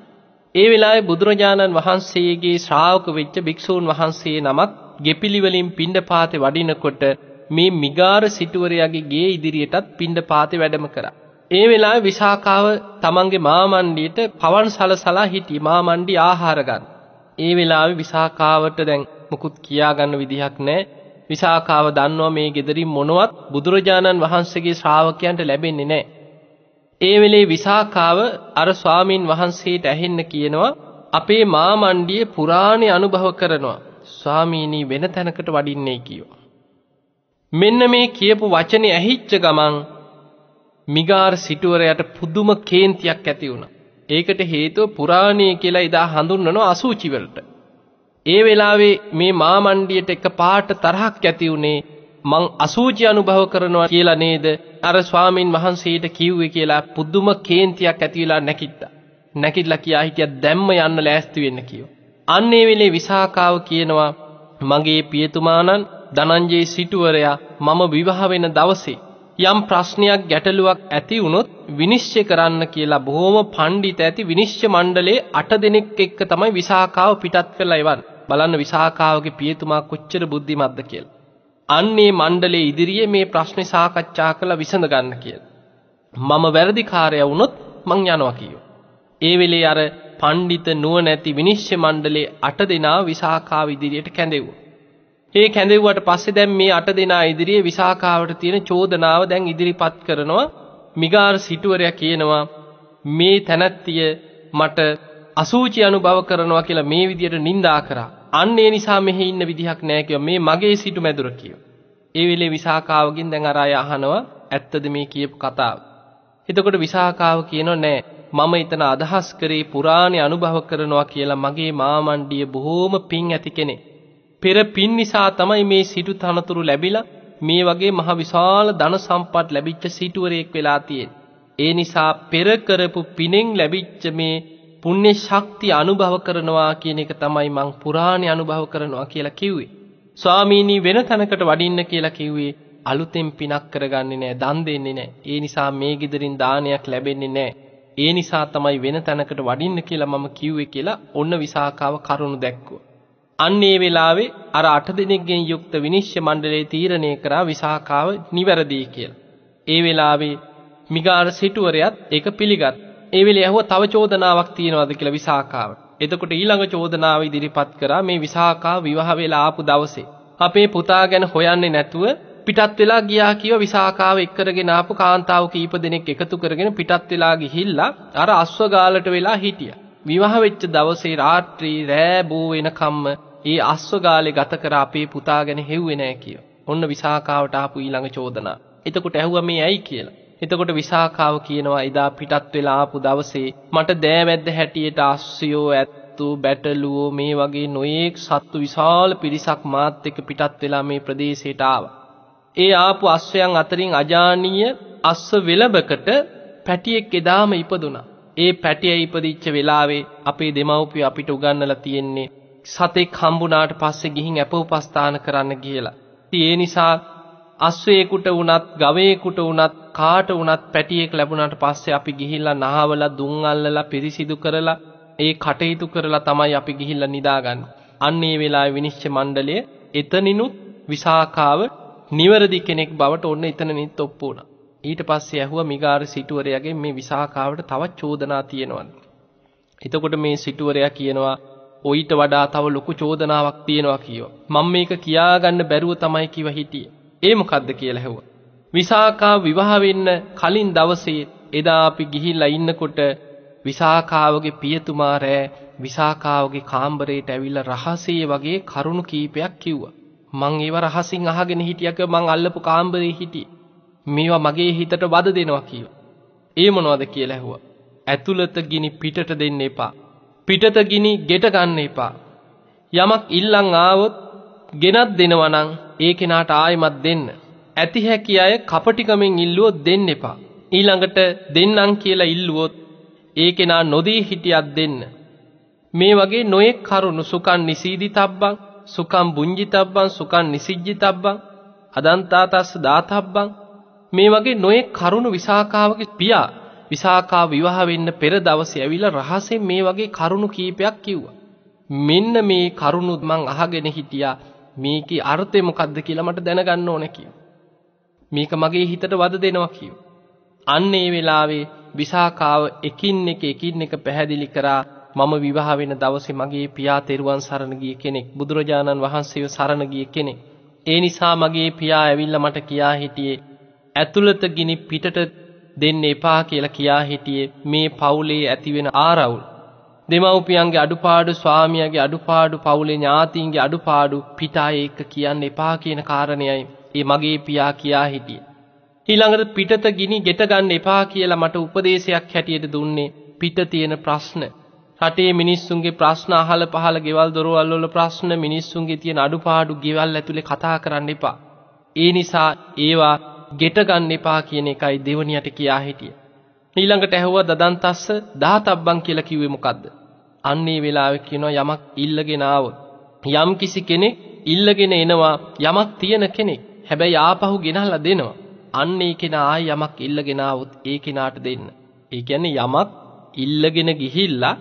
Speaker 1: ඒ වෙලාවේ බුදුරජාණන් වහන්සේගේ ශ්‍රාවක වෙච්ච භික්ෂූන් වහන්සේ නමක් ගෙපිලි වලින් පිණ්ඩපාතේ වඩිනකොට මේ මිගාර සිටුවරයාගේ ගේ ඉදිරියටත් පිණ්ඩපාතේ වැඩම කරා. ඒ වෙලාවේ විසාකාව තමන්ගේ මාමණ්ඩියට පවන් සලසලා හිටි මාමණ්ඩි ආහාර ගන්න. ඒ වෙලාවේ විසාකාවට දැන් මුකුත් කියා ගන්න විදිහක් නැහැ. විසාකාව දන්නවා මේ gederin මොනවත් බුදුරජාණන් වහන්සේගේ ශ්‍රාවකයන්ට ලැබෙන්නේ නැහැ. ඒ වෙලේ විසාකාව අර ස්වාමින් වහන්සේට ඇහෙන්න කියනවා අපේ මාමණ්ඩියේ පුරාණේ අනුභව කරනවා. ස්වාමීනි වෙන තැනකට වඩින්නේ කියෝ. මෙන්න මේ කියපු වචනේ ඇහිච්ච ගමන් මිගාර සිටුවරයට පුදුම කේන්තියක් ඇති වුණා. ඒකට හේතුව පුරාණයේ කියලා එදා හඳුන්වන අසූචි වලට. ඒ වෙලාවේ මේ මාමණ්ඩියට එක පාට තරහක් ඇති උනේ මං අසූචි අනුභව කරනවා කියලා නේද අර ස්වාමින් වහන්සේට කිව්වේ කියලා පුදුම කේන්තියක් ඇති වෙලා නැකිට්ටා. නැකිట్లా කියා හිටියා දැම්ම යන්න ලෑස්ති වෙන්න කියෝ. අන්න ඒ වෙලේ විසාකාව කියනවා මගේ පියතුමාණන් ධනංජේ සිටුවරයා මම විවාහ වෙන දවසේ යම් ප්‍රශ්නයක් ගැටලුවක් ඇති වුණොත් විනිශ්චය කරන්න කියලා බොහොම පඬිත ඇති විනිශ්චය මණ්ඩලයේ අට දෙනෙක් එක්ක තමයි විසාකාව පිටත් කරලා එවන්නේ. බලන්න විසාකාවගේ පියතුමා කොච්චර බුද්ධිමත්ද කියලා. අන්නේ මණ්ඩලයේ ඉදිරියේ මේ ප්‍රශ්නේ සාකච්ඡා කරලා විසඳ ගන්න කියලා. මම වැරදිකාරයා වුණොත් මං යනවා කියෝ. ඒ වෙලේ අර පඬිත නුවණැති විනිශ්චය මණ්ඩලයේ අට දෙනා විසාකාව ඉදිරියට කැඳෙව්වා. ඒ කැඳෙව්වට පස්සේ දැන් මේ අට දෙනා ඉදිරියේ විසාකාවට තියෙන චෝදනාව දැන් ඉදිරිපත් කරනවා මිගාර සිටුවරයා කියනවා මේ තැනැත්තිය මට අසූචි අනුභව කරනවා කියලා මේ විදියට නිඳා කරා. අන්න ඒ නිසා මෙහි ඉන්න විදිහක් නැහැ කිව්වා. මේ මගේ සිටු මැදුර කිව්වා. ඒ වෙලේ විසාකාවගෙන් දැන් අර අය අහනවා ඇත්තද මේ කියපු කතාව. එතකොට විසාකාව කියනවා නෑ මම ඊතන අදහස් කරේ පුරාණේ අනුභව කරනවා කියලා මගේ මාමණ්ඩිය බොහෝම පිං ඇති කෙනෙක්. පෙර පින් නිසා තමයි මේ සිටු තනතුරු ලැබිලා මේ වගේ මහ විශාල ධන සම්පත් ලැබිච්ච සිටුවරයෙක් වෙලා තියෙන්නේ. ඒ නිසා පෙර කරපු පිනෙන් ලැබිච්ච මේ පුණ්‍ය ශක්තිය අනුභව කරනවා කියන එක තමයි මං පුරාණේ අනුභව කරනවා කියලා කිව්වේ. ස්වාමීනි වෙන තැනකට වඩින්න කියලා කිව්වේ අලුතෙන් පිනක් කරගන්නේ නැහැ, දන් දෙන්නේ නැහැ. ඒ නිසා මේ ගෙදරින් දානයක් ලැබෙන්නේ නැහැ. ඒ නිසා තමයි වෙන තැනකට වඩින්න කියලා මම කිව්වේ කියලා ඔන්න විසාකාව කරුණු දැක්කුවා. අන්න ඒ වෙලාවේ අර අට දෙනෙක්ගෙන් යුක්ත විනිශ්චය මණ්ඩලයේ තීරණය කරා විසාකාව නිවැරදි කියලා. ඒ වෙලාවේ මිගාර සිටුවරයත් ඒක පිළිගත්. ඒ වෙලේ ඇහුවා තව චෝදනාවක් තියෙනවද කියලා විසාකාවට. එතකොට ඊළඟ චෝදනාව ඉදිරිපත් කරා මේ විසාකාව විවාහ වෙලා ආපු දවසේ. අපේ පුතා ගැන හොයන්නේ නැතුව පිටත් වෙලා ගියා කියව විසාකාව එක්කරගෙන ආපු කාන්තාව කීප දෙනෙක් එකතු කරගෙන පිටත් වෙලා ගිහිල්ලා අර අස්වගාලට වෙලා හිටියා. විවාහ වෙච්ච දවසේ රාත්‍රී රෑ බෝ වෙනකම්ම ඒ අස්වගාලේ ගත කර අපේ පුතා ගැන හෙව්වේ නෑ කිය. ඔන්න විසාකාවට ආපු ඊළඟ චෝදනා. එතකොට ඇහුවා මේ ඇයි කියලා. එතකොට විසාකාව කියනවා එදා පිටත් වෙලා ආපු දවසේ මට දෑවැද්ද හැටියට අස්සයෝ ඇත්තෝ බැටළුවෝ මේ වගේ නොයේක් සත්තු විශාල පිරිසක් මාත් එක්ක පිටත් වෙලා මේ ප්‍රදේශයට ආවා. ඒ ආපු අස්වැයන් අතරින් අජානීය අස්ව වෙලබකට පැටියෙක් එදාම ඉපදුනා. ඒ පැටිය ඉපදිච්ච වෙලාවේ අපේ දෙමව්පිය අපිට උගන්වලා තියෙන්නේ සතෙක් හම්බුනාට පස්සේ ගිහින් අපෝපස්ථාන කරන්න කියලා. ඒ නිසා අස්වැයෙකුට වුණත් ගවයෙකුට වුණත් කාට වුණත් පැටියෙක් ලැබුණාට පස්සේ අපි ගිහිල්ලා නහවලා දුම් අල්ලලා පිරිසිදු කරලා ඒ කටයුතු කරලා තමයි අපි ගිහිල්ලා නිදාගන්නේ. අන්න ඒ වෙලාවේ විනිශ්චය මණ්ඩලය එතනිනුත් විසාකාව නිවැරදි කෙනෙක් බවට ඔන්න එතනනිත් ඔප්පු වුණා. ඊට පස්සේ ඇහුවා මිගාර සිටුවරයාගෙන් මේ විසාකාවට තවත් චෝදනා තියෙනවද? එතකොට මේ සිටුවරයා කියනවා ඔయిత වඩා තව ලොකු චෝදනාවක් තියෙනවා කියෝ. මම මේක කියාගන්න බැරුව තමයි කිව හිටියේ. ඒ මොකද්ද කියලා ඇහුවා. විසාකා විවාහ වෙන්න කලින් දවසේ එදා අපි ගිහිල්ලා ඉන්නකොට විසාකාවගේ පියතුමා රෑ විසාකාවගේ කාමරයට ඇවිල්ලා රහසේ වගේ කරුණු කීපයක් කිව්වා. මං ඒව රහසින් අහගෙන හිටියක මං අල්ලපු කාමරේ හිටියේ. මේවා මගේ හිතට වද දෙනවා කිව්වා. ඒ මොනවද කියලා ඇහුවා. ඇතුළත ගිනි පිටට දෙන්න එපා. පිටත ගිනි ගෙට ගන්න එපා. යමක් ඉල්ලන් ආවොත් ගෙනත් දෙනවා නම් ඒ කෙනාට ආයෙමත් දෙන්න. ඇති හැකි අය කපටිකමෙන් ඉල්ලුවොත් දෙන්න එපා. ඊළඟට දෙන්නම් කියලා ඉල්ලුවොත් ඒ කෙනා නොදී හිටියත් දෙන්න. මේ වගේ නොයෙක් කරුණු සුකන් නිසීදි තබ්බං සුකම් බුංජිතබ්බං සුකන් නිසිජ්ජිතබ්බං අදන්තාතස්ස දාතබ්බං මේ වගේ නොයෙක් කරුණු විසාකාවගේ පියා විසාකා විවාහ වෙන්න පෙර දවසේ ඇවිල්ලා රහසෙන් මේ වගේ කරුණු කීපයක් කිව්වා. මෙන්න මේ කරුණු මං අහගෙන හිටියා මේකේ අර්ථය මොකද්ද කියලා මට දැනගන්න ඕනේ කිව්වා. මේක මගේ හිතට වද දෙනවා කියව. අන්න ඒ වෙලාවේ විසාකාව එකින් එක එකින් එක පැහැදිලි කරා මම විවාහ වෙන දවසේ මගේ පියා තෙරුවන් සරණ ගිය කෙනෙක් බුදුරජාණන් වහන්සේව සරණ ගිය කෙනෙක්. ඒ නිසා මගේ පියා ඇවිල්ලා මට කියා හිටියේ ඇතුළත ගිනි පිටට දෙන්න එපා කියලා කියා හිටියේ මේ පවුලේ ඇතිවෙන ආරවුල්. දෙමව්පියන්ගේ අඩුපාඩු ස්වාමියාගේ අඩුපාඩු පවුලේ ඥාතීන්ගේ අඩුපාඩු පිටායේ එක කියන්න එපා කියන කාරණයයි ඒ මගේ පියා කියා හිටියේ. ඊළඟට පිටත ගිනි ගෙට ගන්න එපා කියලා මට උපදේශයක් හැටියට දුන්නේ පිට තියෙන ප්‍රශ්න. රටේ මිනිස්සුන්ගේ ප්‍රශ්න අහල පහල ගෙවල් දොරවල් වල ප්‍රශ්න මිනිස්සුන්ගේ තියෙන අඩුපාඩු ගෙවල් ඇතුලේ කතා කරන්න එපා. ඒ නිසා ඒවා ගෙට ගන්න එපා කියන එකයි දෙවණියට කියා හිටියේ. ඊළඟට ඇහුවා දදන්තස්ස දාතබ්බන් කියලා කිව්වේ මොකද්ද? අන්නේ වෙලාවේ කියනවා යමක් ඉල්ලගෙන ආවොත් යම් කිසි කෙනෙක් ඉල්ලගෙන එනවා යමක් තියෙන කෙනෙක්. හැබැයි ආපහු ගෙනල්ලා දෙනවා. අන්න ඒ කෙනා ආයි යමක් ඉල්ලගෙන ආවොත් ඒ කෙනාට දෙන්න. ඒ කියන්නේ යමක් ඉල්ලගෙන ගිහිල්ලා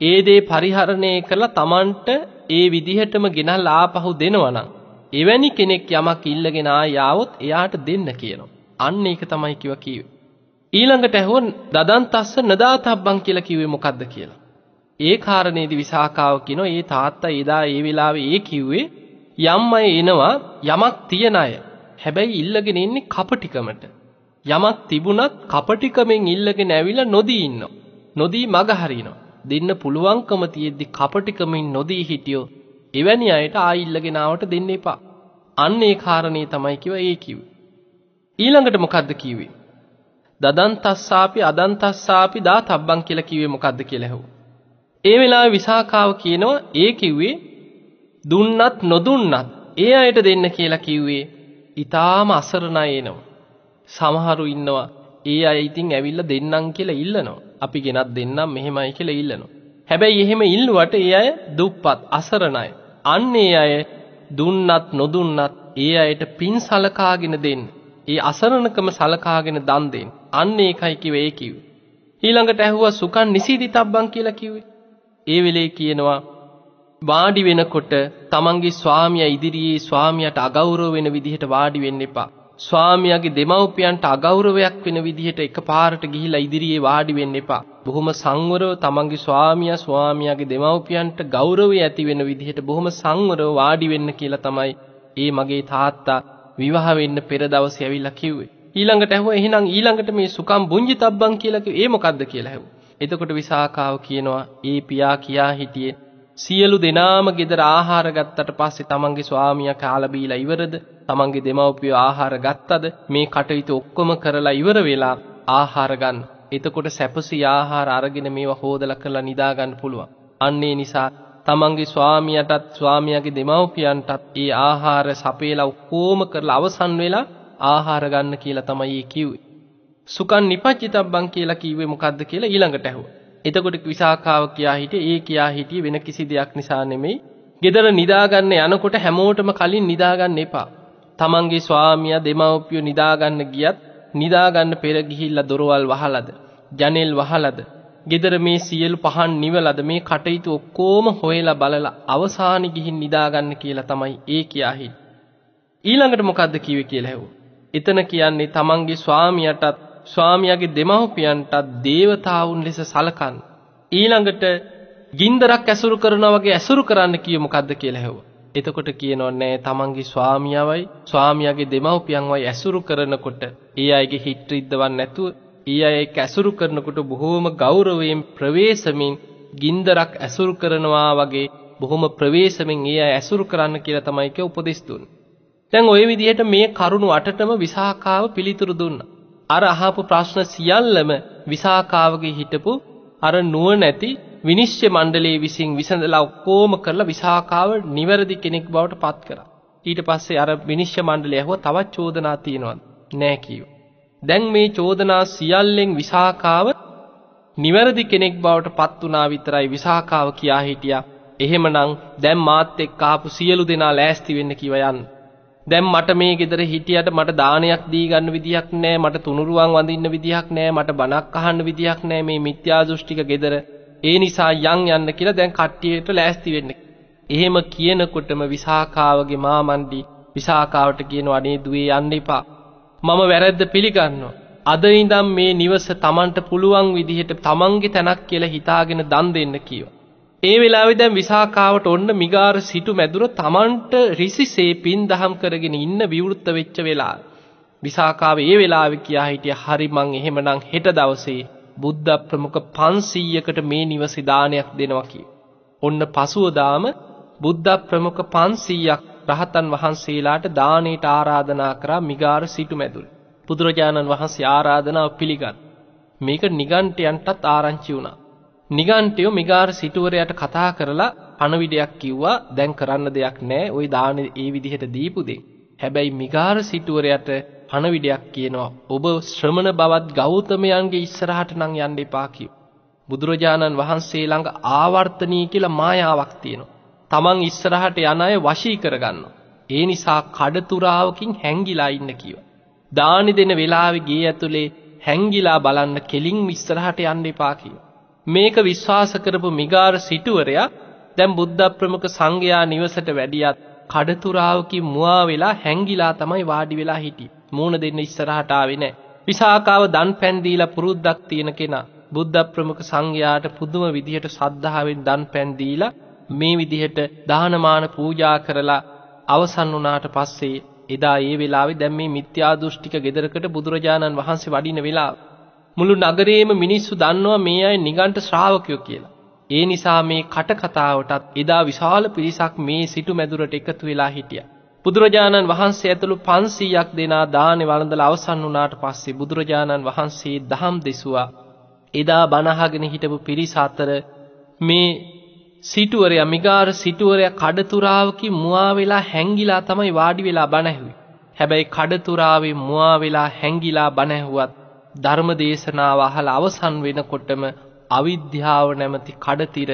Speaker 1: ඒ දේ පරිහරණය කරලා Tamanට ඒ විදිහටම ගෙනල්ලා ආපහු දෙනවනම් එවැනි කෙනෙක් යමක් ඉල්ලගෙන ආවොත් එයාට දෙන්න කියනවා. අන්න ඒක තමයි කිව කිව්වේ. ඊළඟට ඇහුව දදන්තස්ස නදාතබ්බන් කියලා කිව්වේ මොකද්ද කියලා. ඒ කාරණේදී විසාකාව කියනවා ඒ තාත්තා එදා ඒ වෙලාවේ ඒ කිව්වේ යම් අය එනවා යමක් තියන අය. හැබැයි ඉල්ලගෙන ඉන්නේ කපටිකමට. යමක් තිබුණත් කපටිකමෙන් ඉල්ලගෙන ඇවිල්ලා නොදී ඉන්නවා. නොදී මග හරිනවා. දෙන්න පුළුවන්කම තියෙද්දි කපටිකමින් නොදී හිටියෝ එවැනි අයට ආයි ඉල්ලගෙන ආවට දෙන්න එපා. අන්න ඒ කාරණේ තමයි කිව්ව ඒ කිව්වේ. ඊළඟට මොකද්ද කිව්වේ? දදන්තස්සාපි අදන්තස්සාපි දාතබ්බන් කියලා කිව්වේ මොකද්ද කියලා ඇහුවා. ඒ වෙලාවේ විසාකාව කියනවා ඒ කිව්වේ දුන්නත් නොදුන්නත් ඒ අයට දෙන්න කියලා කිව්වේ ඊටාම අසරණ එනවා. සමහරු ඉන්නවා ඒ අය ඉතින් ඇවිල්ලා දෙන්නම් කියලා ඉල්ලනවා. අපි ගෙනත් දෙන්නම් මෙහෙමයි කියලා ඉල්ලනවා. හැබැයි එහෙම ඉල්ලුවට ඒ අය දුප්පත් අසරණයි. අන්න ඒ අය දුන්නත් නොදුන්නත් ඒ අයට පින් සලකාගෙන දෙන්න. ඒ අසරණකම සලකාගෙන දන් දෙන්න. අන්න ඒකයි කිව්වේ ඒ කිව්වේ. ඊළඟට ඇහුවා සුකන් නිසීදිතබ්බන් කියලා කිව්වේ. ඒ වෙලේ කියනවා වාඩි වෙනකොට තමන්ගේ ස්වාමියා ඉදිරියේ ස්වාමියාට අගෞරව වෙන විදිහට වාඩි වෙන්න එපා. ස්වාමියාගේ දෙමව්පියන්ට අගෞරවයක් වෙන විදිහට එකපාරට ගිහිලා ඉදිරියේ වාඩි වෙන්න එපා. බොහොම සංවරව තමන්ගේ ස්වාමියා ස්වාමියාගේ දෙමව්පියන්ට ගෞරවය ඇති වෙන විදිහට බොහොම සංවරව වාඩි වෙන්න කියලා තමයි ඒ මගේ තාත්තා විවාහ වෙන්න පෙර දවසේ ඇවිල්ලා කිව්වේ. ඊළඟට ඇහුවා එහෙනම් ඊළඟට මේ සුකම් බුඤ්ජිතබ්බන් කියලා කිව්වේ ඒ මොකද්ද කියලා ඇහුවා. එතකොට විසාකාව කියනවා ඒ පියා කියා හිටියේ සියලු දෙනාම ගෙදර ආහාර ගත්තට පස්සේ තමන්ගේ ස්වාමියා කාලා බීලා ඉවරද තමන්ගේ දෙමව්පියෝ ආහාර ගත්තද මේ කටයුතු ඔක්කොම කරලා ඉවර වෙලා ආහාර ගන්න. එතකොට සැපසී ආහාර අරගෙන මේවා හොදලා කරලා නිදා ගන්න පුළුවන්. අන්න ඒ නිසා තමන්ගේ ස්වාමියාටත් ස්වාමියාගේ දෙමව්පියන්ටත් ඒ ආහාර සපේලා ඔක්කොම කරලා අවසන් වෙලා ආහාර ගන්න කියලා තමයි කිව්වේ. සුකන් නිපච්චිතබ්බන් කියලා කිව්වේ මොකද්ද කියලා ඊළඟට ඇහුවා. එතකොට විසාකාව කියා හිටියේ ඒ කියා හිටියේ වෙන කිසි දෙයක් නිසා නෙමෙයි. ගෙදර නිදාගන්න යනකොට හැමෝටම කලින් නිදාගන්න එපා. තමන්ගේ ස්වාමියා දෙමව්පියෝ නිදාගන්න ගියත් නිදාගන්න පෙර ගිහිල්ලා දොරවල් වහලද ජනෙල් වහලද ගෙදර මේ සියලු පහන් නිවලද මේ කටයුතු ඔක්කොම හොයලා බලලා අවසානි ගිහින් නිදාගන්න කියලා තමයි ඒ කියා ඊළඟට මොකද්ද කිව්වේ කියලා හෙව්වා. එතන කියන්නේ තමන්ගේ ස්වාමියාටත් ස්වාමියාගේ දෙමව්පියන්ටත් දේවතාවුන් ලෙස සලකන්න. ඊළඟට ගින්දරක් ඇසුරු කරනවා වගේ ඇසුරු කරන්න කිය මොකද්ද කියලා හෙව්වා. එතකොට කියනවා නෑ තමන්ගේ ස්වාමියාවයි ස්වාමියාගේ දෙමව්පියන්වයි ඇසුරු කරනකොට ඒ අයගේ හිත් රිද්දවන්න නැතුව ඒ අය එක්ක ඇසුරු කරනකොට බොහෝම ගෞරවයෙන් ප්‍රවේශමින් ගින්දරක් ඇසුරු කරනවා වගේ බොහොම ප්‍රවේශමින් ඒ අය ඇසුරු කරන්න කියලා තමයි කිය උපදෙස් දුන්නේ. දැන් ওই විදිහට මේ කරුණු අටටම විසාකාව පිළිතුරු දුන්නා. අර අහපු ප්‍රශ්න සියල්ලම විසාකාවගේ හිටපු අර නුවණැති විනිශ්චය මණ්ඩලයේ විසින් විසඳලා ඔක්කොම කරලා විසාකාව නිවැරදි කෙනෙක් බවට පත් කරා. ඊට පස්සේ අර විනිශ්චය මණ්ඩලය ඇහුවා තවත් චෝදනා තියෙනවද? නෑ කිව්වා. දැන් මේ චෝදනා සියල්ලෙන් විසාකාව නිවැරදි කෙනෙක් බවට පත් වුණා විතරයි විසාකාව කියා හිටියා. එහෙමනම් දැන් මාත් එක්ක ආපු සියලු දෙනා ලෑස්ති වෙන්න කිව යන්න. දැන් මට මේ ගෙදර හිටියට මට දානයක් දී ගන්න විදියක් නැහැ මට තුනුරුවන් වඳින්න විදියක් නැහැ මට බණක් අහන්න විදියක් නැහැ මේ මිත්‍යා දෘෂ්ටික ගෙදර ඒ නිසා යන් යන්න කියලා දැන් කට්ටියට ලෑස්ති වෙන්න. එහෙම කියනකොටම විසාකාවගේ මාමණ්ඩි විසාකාවට කියනවා අනේ දුවේ යන්න එපා. මම වැරද්ද පිළිගන්නවා. අද ඉඳන් මේ නිවස Tamanට පුළුවන් විදිහට Tamanගේ තැනක් කියලා හිතාගෙන දන් දෙන්න කිව්වා. ඒ වෙලාවේ දැන් විසාකාවට ඔන්න මිගාර සිටු මැදුර Tamanට රිසිසේ පින් දහම් කරගෙන ඉන්න විවෘත වෙච්ච වෙලාව. විසාකාව ඒ වෙලාවේ කියා හිටිය හරි මං එහෙමනම් හෙට දවසේ බුද්ධ ප්‍රමුඛ 500කට මේ නිවසේ දානයක් දෙනවා කිය. ඔන්න පසුවදාම බුද්ධ ප්‍රමුඛ 500ක් රහතන් වහන්සේලාට දානයට ආරාධනා කරා මිගාර සිටුමැදුර. බුදුරජාණන් වහන්සේ ආරාධනාව පිළිගත්. මේක නිගණ්ඨයන්ටත් ආරංචි වුණා. නිගණ්ඨයෝ මිගාර සිටුවරයාට කතා කරලා පණවිඩයක් කිව්වා දැන් කරන්න දෙයක් නැහැ. ওই දාන ඒ විදිහට දීපු දෙයි. හැබැයි මිගාර සිටුවරයාට පණවිඩයක් කියනවා ඔබ ශ්‍රමණ බවත් ගෞතමයන්ගේ ඉස්සරහට නම් යන්න එපා කිව්. බුදුරජාණන් වහන්සේ ළඟ ආවර්තනී කියලා මායාවක් තියෙනවා. තමන් ඉස්සරහට යන අය වශී කරගන්නවා. ඒ නිසා කඩතුරාවකින් හැංගිලා ඉන්න කිව්වා. දානි දෙන වෙලාවේ ගේ ඇතුලේ හැංගිලා බලන්න කෙලින් ඉස්සරහට යන්න එපා කිව්වා. මේක විශ්වාස කරපු මිගාර සිටුවරයා දැන් බුද්ධ ප්‍රමුඛ සංඝයා නිවසට වැඩියත් කඩතුරාවකින් මුවා වෙලා හැංගිලා තමයි වාඩි වෙලා හිටියේ. මූණ දෙන්න ඉස්සරහට ආවේ නැහැ. විසාකාව දන් පෑන් දීලා පුරුද්දක් තියෙන කෙනා බුද්ධ ප්‍රමුඛ සංඝයාට පුදුම විදිහට ශ්‍රද්ධාවෙන් දන් පෑන් දීලා මේ විදිහට දානමාන පූජා කරලා අවසන් වුණාට පස්සේ එදා ඒ වෙලාවේ දැන් මේ මිත්‍යා දෘෂ්ටික ගෙදරකට බුදුරජාණන් වහන්සේ වඩින වෙලාව මුළු නගරේම මිනිස්සු දන්නවා මේ අය නිගණ්ඨ ශ්‍රාවකයෝ කියලා. ඒ නිසා මේ කට කතාවටත් එදා විශාල පිරිසක් මේ සිටු මැදුරට එකතු වෙලා හිටියා. බුදුරජාණන් වහන්සේ ඇතුළු 500ක් දෙනා දානේ වළඳලා අවසන් වුණාට පස්සේ බුදුරජාණන් වහන්සේ දහම් දෙසුවා. එදා බණහගෙන හිටපු පිරිස අතර මේ සිටුවරයා මිගාර සිටුවරයා කඩතුරාවකින් මුවා වෙලා හැංගිලා තමයි වාඩි වෙලා බණ ඇහුවේ. හැබැයි කඩතුරාවේ මුවා වෙලා හැංගිලා බණ ඇහුවත් ධර්ම දේශනාව අහලා අවසන් වෙනකොටම අවිද්‍යාව නැමැති කඩතිර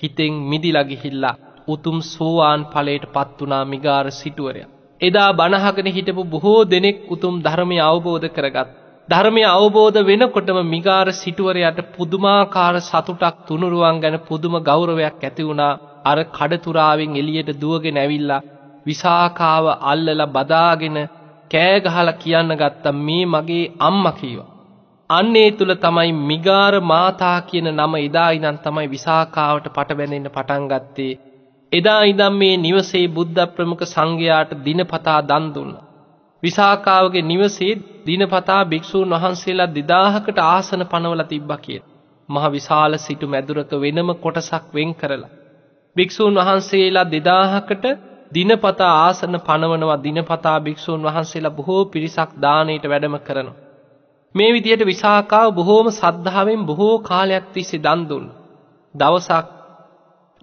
Speaker 1: හිතෙන් මිදිලා ගිහිල්ලා උතුම් සෝවාන් ඵලයට පත් වුණා මිගාර සිටුවරයා. එදා බණහගෙන හිටපු බොහෝ දෙනෙක් උතුම් ධර්මය අවබෝධ කරගත්. ධර්මය අවබෝධ වෙනකොටම මිගාර සිටුවරයාට පුදුමාකාර සතුටක් තුනුරුවන් ගැන පුදුම ගෞරවයක් ඇති වුණා. අර කඩතුරාවෙන් එළියට දුවගෙන ඇවිල්ලා විසාකාව අල්ලලා බදාගෙන කෑ ගහලා කියන්න ගත්තා මේ මගේ අම්මා කීවා. අන්නේ තුල තමයි මිගාර මාතා කියන නම එදා ඉඳන් තමයි විසාකාවට පට බැඳෙන්න පටන් ගත්තේ. එදා ඉඳන් මේ නිවසේ බුද්ධ ප්‍රමුඛ සංඝයාට දිනපතා දන් දුන්නා. විසාකාවගේ නිවසේ දිනපතා භික්ෂූන් වහන්සේලා 2000කට ආසන පනවලා තිබ්බා කියලා. මහ විශාල සිටු මැදුරක වෙනම කොටසක් වෙන් කරලා. භික්ෂූන් වහන්සේලා 2000කට දිනපතා ආසන පනවනවා දිනපතා භික්ෂූන් වහන්සේලා බොහෝ පිරිසක් දාණයට වැඩම කරනවා. මේ විදිහට විසාකාව බොහෝම සද්ධාවෙන් බොහෝ කාලයක් තිස්සේ දන් දුන්නා. දවසක්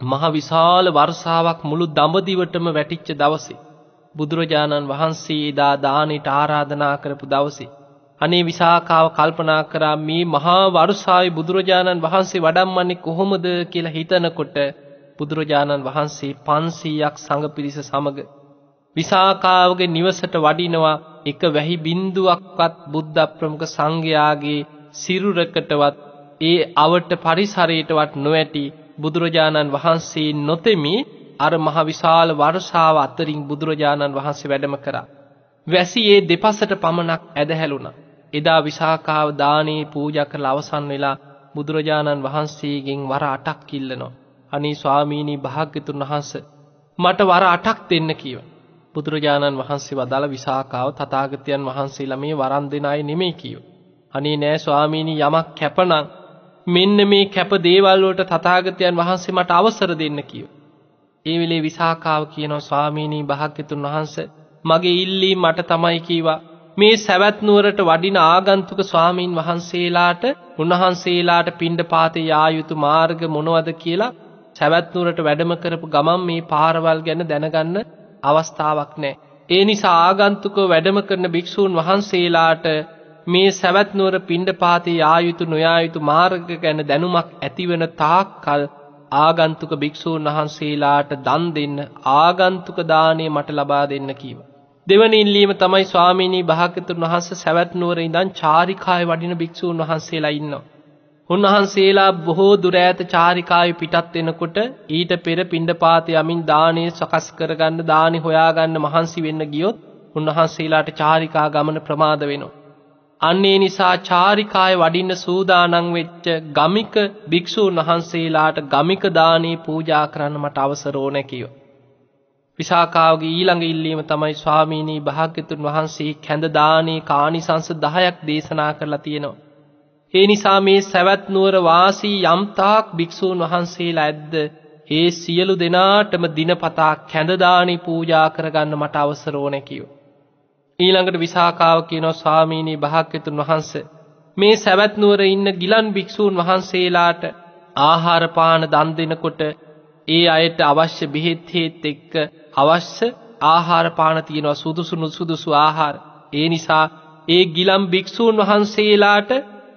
Speaker 1: මහ විශාල වර්ෂාවක් මුළු දඹදිවටම වැටිච්ච දවසේ බුදුරජාණන් වහන්සේ එදා දානෙට ආරාධනා කරපු දවසේ අනේ විසාකාව කල්පනා කරා මේ මහා වර්ෂාවේ බුදුරජාණන් වහන්සේ වඩම්මන්නේ කොහොමද කියලා හිතනකොට බුදුරජාණන් වහන්සේ 500ක් සංඝ පිරිස සමග විසාකාවගේ නිවසට වඩිනවා එක වැහි බින්දුවක්වත් බුද්ධ ප්‍රමුඛ සංඝයාගේ සිරුරකටවත් ඒ අවට පරිසරයටවත් නොඇටි බුදුරජාණන් වහන්සේ නොතෙමි අර මහ විශාල වර්ෂාව අතරින් බුදුරජාණන් වහන්සේ වැඩම කරා. වැසි ඒ දෙපසට පමණක් ඇදහැළුණා. එදා විසාකාව දානේ පූජා කරලා අවසන් වෙලා බුදුරජාණන් වහන්සේගෙන් වර 8ක් ඉල්ලනවා. අනේ ස්වාමීනි භාග්‍යතුන් වහන්සේ මට වර 8ක් දෙන්න කීවා. බුදුරජාණන් වහන්සේ වදාළ විසාකාව තථාගතයන් වහන්සේලා මේ වරන් දෙන අය නෙමෙයි කීවා. අනේ නෑ ස්වාමීනි යමක් කැපනම් මෙන්න මේ කැප දේවල් වලට තථාගතයන් වහන්සේ මට අවසර දෙන්න කිව්වා. ඒ වෙලේ විසාකාව කියනවා ස්වාමීනි භාග්‍යතුන් වහන්සේ මගේ ඉල්ලීම මට තමයි කීවා මේ සවැත් නුවරට වඩින ආගන්තුක ස්වාමීන් වහන්සේලාට උන්වහන්සේලාට පිණ්ඩපාතේ යා යුතු මාර්ග මොනවද කියලා සවැත් නුවරට වැඩම කරපු ගමන් මේ පාරවල් ගැන දැනගන්න අවස්ථාවක් නැහැ. ඒ නිසා ආගන්තුකව වැඩම කරන භික්ෂූන් වහන්සේලාට මේ සවැත් නුවර පිණ්ඩපාතේ යා යුතු නොයා යුතු මාර්ග ගැන දැනුමක් ඇතිවන තාක්කල් ආගන්තුක භික්ෂූන් වහන්සේලාට දන් දෙන්න ආගන්තුක දාණය මට ලබා දෙන්න කීවා. දෙවන ඉල්ලීම තමයි ස්වාමීනී භාග්‍යතුන් වහන්සේ සවැත් නුවර ඉඳන් චාරිකාවේ වඩින භික්ෂූන් වහන්සේලා ඉන්නවා. උන්වහන්සේලා බොහෝ දුර ඈත චාරිකාවේ පිටත් වෙනකොට ඊට පෙර පිණ්ඩපාත යමින් දානේ සකස් කරගන්න දානි හොයාගන්න මහන්සි වෙන්න ගියොත් උන්වහන්සේලාට චාරිකා ගමන ප්‍රමාද වෙනවා. අන්නේ නිසා චාරිකාය වඩින්න සූදානං වෙච්ච ගමික භික්ෂූන් වහන්සේලාට ගමික දානේ පූජා කරන්න මට අවසර ඕන කිව්වා. විසාකාවගේ ඊළඟ ඉල්ලීම තමයි ස්වාමීනී භාග්‍යතුන් වහන්සේ කැඳ දානේ කානිසංස 10ක් දේශනා කරලා තියෙනවා. ඒ නිසා මේ සවැත් නුවර වාසී යම්තාක් භික්ෂූන් වහන්සේලා ඇද්ද ඒ සියලු දෙනාටම දිනපතා කැඳ දානි පූජා කරගන්න මට අවසර ඕන කිව්වා. ඊළඟට විසාකාව කියනවා ස්වාමීනී භාග්‍යතුන් වහන්සේ මේ සවැත් නුවර ඉන්න ගිලන් භික්ෂූන් වහන්සේලාට ආහාර පාන දන් දෙනකොට ඒ අයට අවශ්‍ය බෙහෙත් හේත් එක්ක අවශ්‍ය ආහාර පාන තියෙනවා සුදුසු නුසුදුසු ආහාර. ඒ නිසා ඒ ගිලම් භික්ෂූන් වහන්සේලාට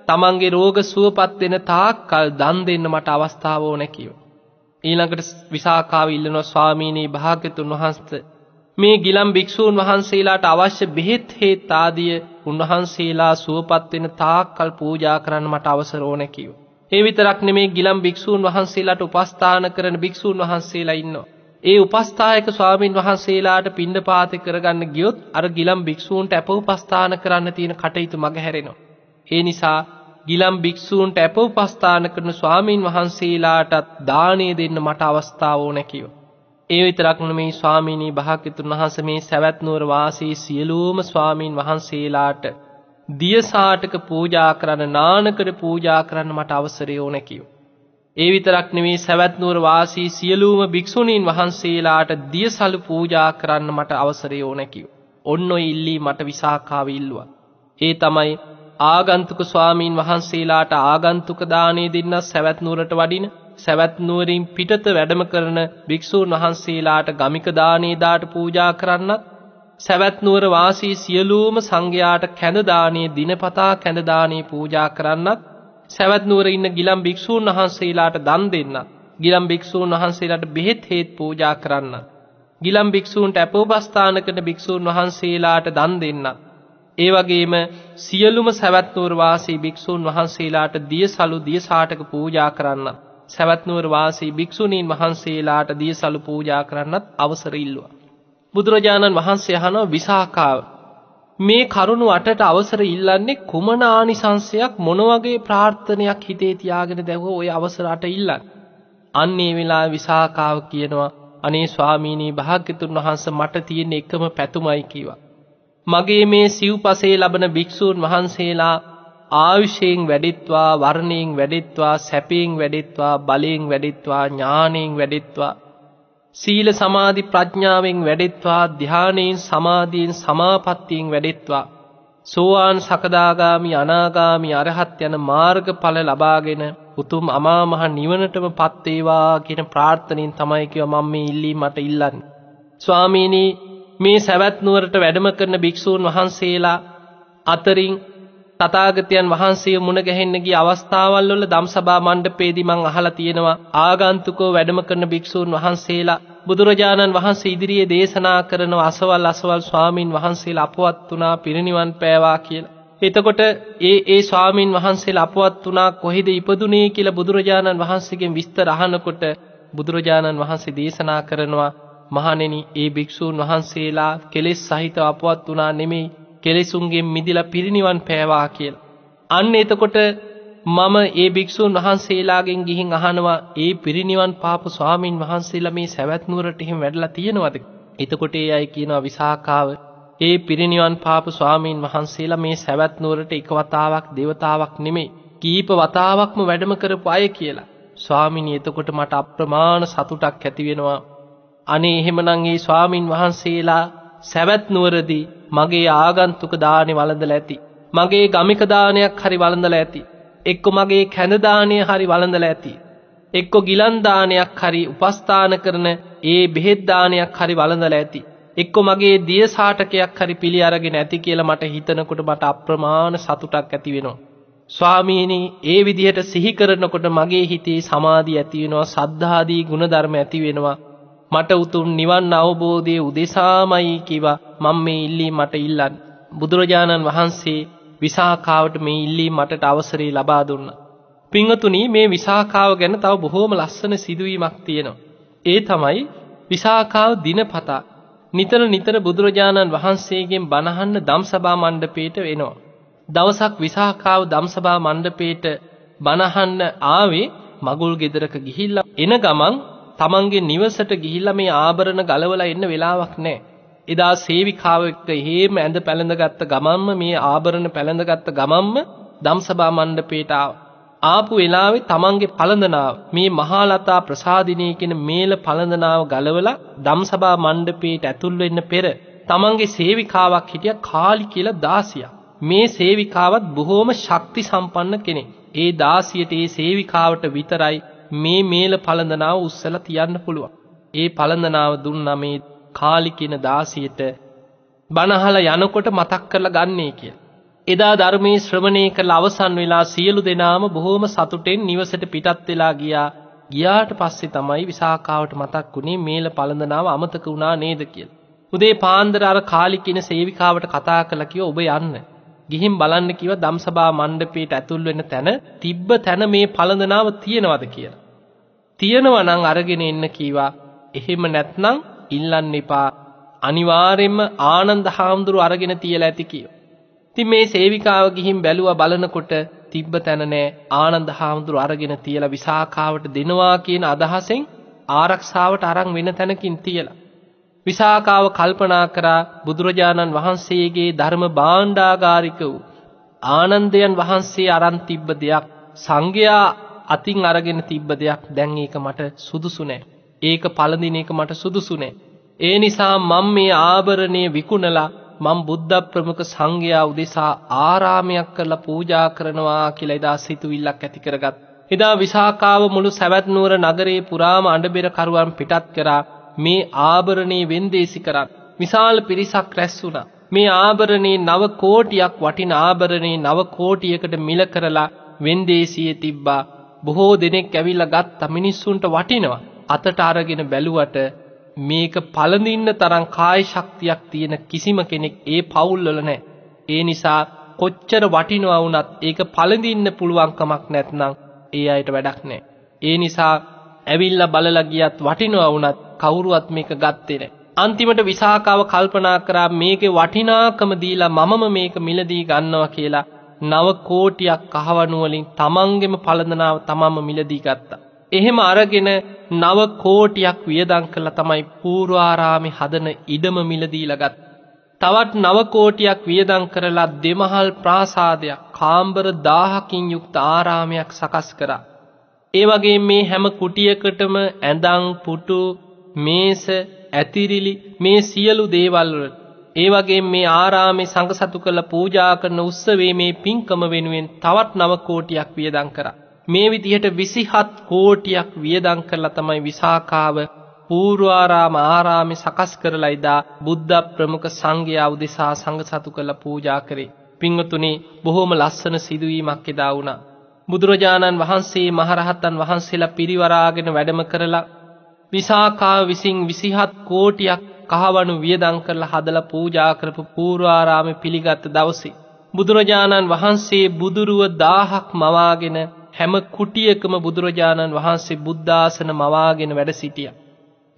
Speaker 1: තමන්ගේ රෝග සුවපත් වෙන තාක් කල් දන් දෙන්න මට අවස්ථාව ඕන කිව්වා. ඊළඟට විසාකාව ඉල්ලනවා ස්වාමීනී භාග්‍යතුන් වහන්සේ මේ ගිලම් භික්ෂූන් වහන්සේලාට අවශ්‍ය බෙහෙත් හේත් ආදිය උන්වහන්සේලා සුවපත් වෙන තාක් කල් පූජා කරන්න මට අවසර ඕන කිව්වා. ඒ විතරක් නෙමේ ගිලම් භික්ෂූන් වහන්සේලාට උපස්ථාන කරන භික්ෂූන් වහන්සේලා ඉන්නවා. ඒ උපස්ථායක ස්වාමින් වහන්සේලාට පිණ්ඩපාත කරගන්න ගියොත් අර ගිලම් භික්ෂූන්ට අප උපස්ථාන කරන්න තියෙන කටයුතු මගහැරෙනවා. ඒ නිසා ගිලම් භික්ෂූන්ට අප උපස්ථාන කරන ස්වාමින් වහන්සේලාටත් දානය දෙන්න මට අවස්ථාව ඕන කිව්වා. ඒ විතරක් නෙමේ ස්වාමීනී භාග්‍යතුන් වහන්සේ මේ සවැත් නුවර වාසී සියලුම ස්වාමින් වහන්සේලාට දියසාටක පූජා කරන්න නානකර පූජා කරන්න මට අවසරය ඕන කිව්වා. ඒ විතරක් නෙමේ සැවැත්නුවර වාසී සියලූම භික්ෂුණීන් වහන්සේලාට දියසලු පූජා කරන්න මට අවසරය ඕනැකිව. ඔන්න ඔය ඉල්ලී මට විසාකාව ඉල්ලුවා. ඒ තමයි ආගන්තුක ස්වාමීන් වහන්සේලාට ආගන්තුක දානය දෙන්න සැවැත්නුවරට වඩින සැවැත්නුවරින් පිටත වැඩම කරන භික්‍ෂූන් වහන්සේලාට ගමික දානේදාට පූජා කරන්නත් සැවැත්නුවර වාසී සියලූම සංඝයාට කැඳදානයේ දිනපතා කැඳදානයේ පූජා කරන්නත් සැවැත් නුවර ඉන්න ගිලම් භික්ෂූන් වහන්සේලාට දන් දෙන්නත් ගිලම් භික්ෂූන් වහන්සේලාට බෙහෙත් හේත් පූජා කරන්නත් ගිලම් භික්ෂූන්ට අපෝපස්ථාන කරන භික්ෂූන් වහන්සේලාට දන් දෙන්නත් ඒ වගේම සියලුම සැවැත් නුවර වාසී භික්ෂූන් වහන්සේලාට දියසලු දියසාටක පූජා කරන්නත්. සැවැත් නුවර වාසී භික්ෂුණීන් වහන්සේලාට දියසලු පූජා කරන්නත් අවසර ඉල්ලුවා බුදුරජාණන් වහන්සේ අහනවා විසාකාව මේ කරුණු අටට අවසර ඉල්ලන්නේ කුමන ආනිසංශයක් මොන වගේ ප්‍රාර්ථනයක් හිතේ තියාගෙන දැවුව ওই අවසර අට ඉල්ලන්න. අන්න ඒ වෙලාවේ විසාකාව කියනවා අනේ ස්වාමීනී භාග්‍යතුන් වහන්සේ මට තියෙන එකම පැතුමයි කිව්වා. මගේ මේ සිව්පසේ ලබන භික්ෂූන් වහන්සේලා ආයුෂයෙන් වැඩිත්වා වර්ණයෙන් වැඩිත්වා සැපයෙන් වැඩිත්වා බලයෙන් වැඩිත්වා ඥානයෙන් වැඩිත්වා සීල සමාධි ප්‍රඥාවෙන් වැඩෙත්වා ධ්‍යානයෙන් සමාධියෙන් සමාපත්තියෙන් වැඩෙත්වා සෝවාන් සකදාගාමි අනාගාමි අරහත් යන මාර්ගඵල ලබාගෙන උතුම් අමා මහ නිවනටම පත්වේවා කියන ප්‍රාර්ථනෙන් තමයි කිව්ව මම මේ ඉල්ලීම මට ඉල්ලන්නේ. ස්වාමීනි මේ සවැත් නුවරට වැඩම කරන භික්ෂූන් වහන්සේලා අතරින් තථාගතයන් වහන්සේ මුණ ගැහෙන්න ගිය අවස්ථාවල් වල ධම්සභා මණ්ඩපයේදී මං අහලා තියෙනවා ආගන්තුකව වැඩම කරන භික්ෂූන් වහන්සේලා බුදුරජාණන් වහන්සේ ඉදිරියේ දේශනා කරන අසවල් අසවල් ස්වාමින් වහන්සේලා අපවත් වුණා පිරිනිවන් පෑවා කියලා. එතකොට ඒ ඒ ස්වාමින් වහන්සේලා අපවත් වුණා කොහෙද ඉපදුනේ කියලා බුදුරජාණන් වහන්සේගෙන් විස්තර අහනකොට බුදුරජාණන් වහන්සේ දේශනා කරනවා මහණෙනි ඒ භික්ෂූන් වහන්සේලා කෙලෙස් සහිතව අපවත් වුණා නෙමෙයි කෙලෙසුන්ගෙන් මිදිලා පිරිනිවන් පෑවා කියලා. අන්න එතකොට මම ඒ භික්ෂූන් වහන්සේලාගෙන් ගිහින් අහනවා ඒ පිරිනිවන් පාපු ස්වාමින් වහන්සේලා මේ සවැත් නුවරට එහෙම වැඩලා තියෙනවද? එතකොට ඒ අය කියනවා විසාකාව ඒ පිරිනිවන් පාපු ස්වාමින් වහන්සේලා මේ සවැත් නුවරට එක වතාවක් දෙවතාවක් නෙමෙයි කීප වතාවක්ම වැඩම කරපු අය කියලා. ස්වාමිනී එතකොට මට අප්‍රමාණ සතුටක් ඇති වෙනවා. අනේ එහෙමනම් ඒ ස්වාමින් වහන්සේලා සැවැත් නුවරදී මගේ ආගන්තුක දානෙ වළඳලා ඇති. මගේ ගමික දානයක් හරි වළඳලා ඇති. එක්ක මගේ කැඳ දානය හරි වළඳලා ඇති. එක්ක ගිලන් දානයක් හරි උපස්ථාන කරන ඒ බෙහෙත් දානයක් හරි වළඳලා ඇති. එක්ක මගේ දිය සාටකයක් හරි පිළි අරගෙන ඇති කියලා මට හිතනකොට මට අප්‍රමාණ සතුටක් ඇති වෙනවා. ස්වාමීනි ඒ විදිහට සිහි කරනකොට මගේ හිතේ සමාධිය ඇති වෙනවා සද්ධාදී ගුණධර්ම ඇති වෙනවා මට උතුම් නිවන් අවබෝධයේ උදෙසාමයි කිවා මම මේ ඉල්ලී මට ඉල්ලන් බුදුරජාණන් වහන්සේ විසාකාවට මේ ඉල්ලී මටට අවසරේ ලබා දුන්නා. පිංහතුනි මේ විසාකාව ගැන තව බොහෝම ලස්සන සිදුවීමක් තියෙනවා. ඒ තමයි විසාකාව දිනපතා නිතර නිතර බුදුරජාණන් වහන්සේගෙන් බණහන්න ධම්සභා මණ්ඩපයට වෙනවා. දවසක් විසාකාව ධම්සභා මණ්ඩපයට බණහන්න ආවේ මගුල් ගෙදරක ගිහිල්ලා එන ගමන් තමන්ගේ නිවසට ගිහිල්ලා මේ ආභරණ ගලවලා එන්න වෙලාවක් නැහැ. එදා සේවිකාව එක්ක හේම ඇඳ පැළඳගත්ත ගමන්ම මේ ආභරණ පැළඳගත්ත ගමන්ම ධම්සභා මණ්ඩපයට ආපු වෙලාවේ තමන්ගේ පළඳනාව මේ මහාලතා ප්‍රසාදිනී කියන මේල පළඳනාව ගලවලා ධම්සභා මණ්ඩපයට ඇතුල් වෙන්න පෙර තමන්ගේ සේවිකාවක් හිටිය කාලි කියලා දාසියක්. මේ සේවිකාවත් බොහෝම ශක්ති සම්පන්න කෙනෙක්. ඒ දාසියට ඒ සේවිකාවට විතරයි මේ මේල පළඳනාව උස්සලා තියන්න පුළුවන්. ඒ පළඳනාව දුන්නා මේ කාලි කියන දාසියට බණහලා යනකොට මතක් කරලා ගන්නේ කියලා. එදා ධර්මයේ ශ්‍රවණය කළ අවසන් වෙලා සියලු දෙනාම බොහෝම සතුටෙන් නිවසට පිටත් වෙලා ගියා. ගියාට පස්සේ තමයි විසාකාවට මතක් වුණේ මේල පළඳනාව අමතක වුණා නේද කියලා. උදේ පාන්දර අර කාලි කියන සේවිකාවට කතා කළා කිව්වා ඔබ යන්න. ගිහින් බලන්න කිව්වා ධම්සභා මණ්ඩපයට ඇතුල් වෙන තැන තිබ්බ තැන මේ පළඳනාව තියෙනවද කියලා. තියෙනවා නම් අරගෙන එන්න කීවා. එහෙම නැත්නම් ඉල්ලන්න එපා. අනිවාර්යෙන්ම ආනන්ද හාමුදුරුව අරගෙන තියලා ඇති කිව්වා. ඉතින් මේ සේවිකාව ගිහින් බැලුවා බලනකොට තිබ්බ තැන නෑ ආනන්ද හාමුදුරුව අරගෙන තියලා විසාකාවට දෙනවා කියන අදහසෙන් ආරක්ෂාවට අරන් වෙන තැනකින් තියලා. විසාකාව කල්පනා කරා බුදුරජාණන් වහන්සේගේ ධර්ම භාණ්ඩාගාරික වූ ආනන්දයන් වහන්සේ අරන් තිබ්බ දෙයක් සංඝයා අතින් අරගෙන තිබ්බ දෙයක් දැන් ඒක මට සුදුසු නෑ. ඒක පළඳින එක මට සුදුසු නෑ. ඒ නිසා මම මේ ආභරණය විකුණලා මම බුද්ධ ප්‍රමුඛ සංඝයා උදෙසා ආරාමයක් කරලා පූජා කරනවා කියලා එදා සිතුවිල්ලක් ඇති කරගත්. එදා විසාකාව මුළු සවැත් නුවර නගරේ පුරාම අඬබෙර කරුවන් පිටත් කරා මේ ආභරණේ වෙන්දේසි කරත් විශාල පිරිසක් රැස් වුණා. මේ ආභරණේ නව කෝටියක් වටින ආභරණේ නව කෝටියකට මිල කරලා වෙන්දේසියේ තිබ්බා. බොහෝ දෙනෙක් ඇවිල්ලා ගත්ත මිනිස්සුන්ට වටිනවා. අතට අරගෙන බැලුවට මේක පළඳින්න තරම් කාය ශක්තියක් තියෙන කිසිම කෙනෙක් ඒ පවුල්වල නැහැ. ඒ නිසා කොච්චර වටිනවා වුණත් ඒක පළඳින්න පුළුවන්කමක් නැත්නම් ඒ අයට වැඩක් නැහැ. ඒ නිසා ඇවිල්ලා බලලා ගියත් වටිනවා වුණත් කවුරුවත් මේක ගත්තේ නැහැ. අන්තිමට විසාකාව කල්පනා කරා මේකේ වටිනාකම දීලා මමම මේක මිලදී ගන්නවා කියලා නව කෝටියක් කහවණු වලින් තමන්ගෙම පළඳනාව තමන්ම මිලදී ගත්තා. එහෙම අරගෙන නව කෝටියක් වියදම් කළා තමයි පූර්වාරාමේ හදන ඉඩම මිලදීලා ගත්. තවත් නව කෝටියක් වියදම් කරලා දෙමහල් ප්‍රාසාදයක් කාම්බර 1000කින් යුක්ත ආරාමයක් සකස් කරා. ඒ වගේ මේ හැම කුටියකටම ඇඳන් පුටු මේස ඇතිරිලි මේ සියලු දේවල් වලට ඒ වගේ මේ ආරාමේ සංඝසතු කළ පූජා කරන උත්සවයේ මේ පින්කම වෙනුවෙන් තවත් නව කෝටියක් වියදම් කරා. මේ විදිහට 27 කෝටියක් වියදම් කරලා තමයි විසාකාව පූර්වාරාම ආරාමේ සකස් කරලා ඉදා බුද්ධ ප්‍රමුඛ සංඝයා උදෙසා සංඝ සතු කළ පූජා කරේ. පින්වතුනි බොහොම ලස්සන සිදුවීමක් එදා වුණා. බුදුරජාණන් වහන්සේ මහරහතන් වහන්සේලා පිරිවරාගෙන වැඩම කරලා විසාකාව විසින් 27 කෝටියක් කහවණු වියදම් කරලා හදලා පූජා කරපු පූර්වාරාමේ පිළිගත් දවසේ බුදුරජාණන් වහන්සේ බුදුරුව 1000ක් මවාගෙන හැම කුටියකම බුදුරජාණන් වහන්සේ බුද්ධාසන මවාගෙන වැඩ සිටියා.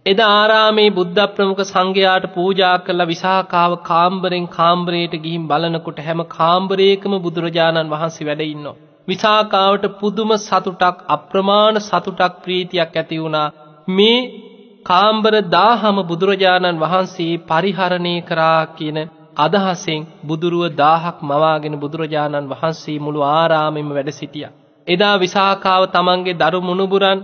Speaker 1: එදා ආරාමේ බුද්ධ ප්‍රමුඛ සංඝයාට පූජා කළ විසාකාව කාම්බරෙන් කාම්බරයට ගිහින් බලනකොට හැම කාම්බරයකම බුදුරජාණන් වහන්සේ වැඩ ඉන්නවා. විසාකාවට පුදුම සතුටක් අප්‍රමාණ සතුටක් ප්‍රීතියක් ඇති වුණා. මේ කාම්බර 1000ම බුදුරජාණන් වහන්සේ පරිහරණය කරා කියන අදහසෙන් බුදුරුව 1000ක් මවාගෙන බුදුරජාණන් වහන්සේ මුළු ආරාමෙම වැඩ සිටියා. එදා විසාකාව තමන්ගේ දරු මුණුබුරන්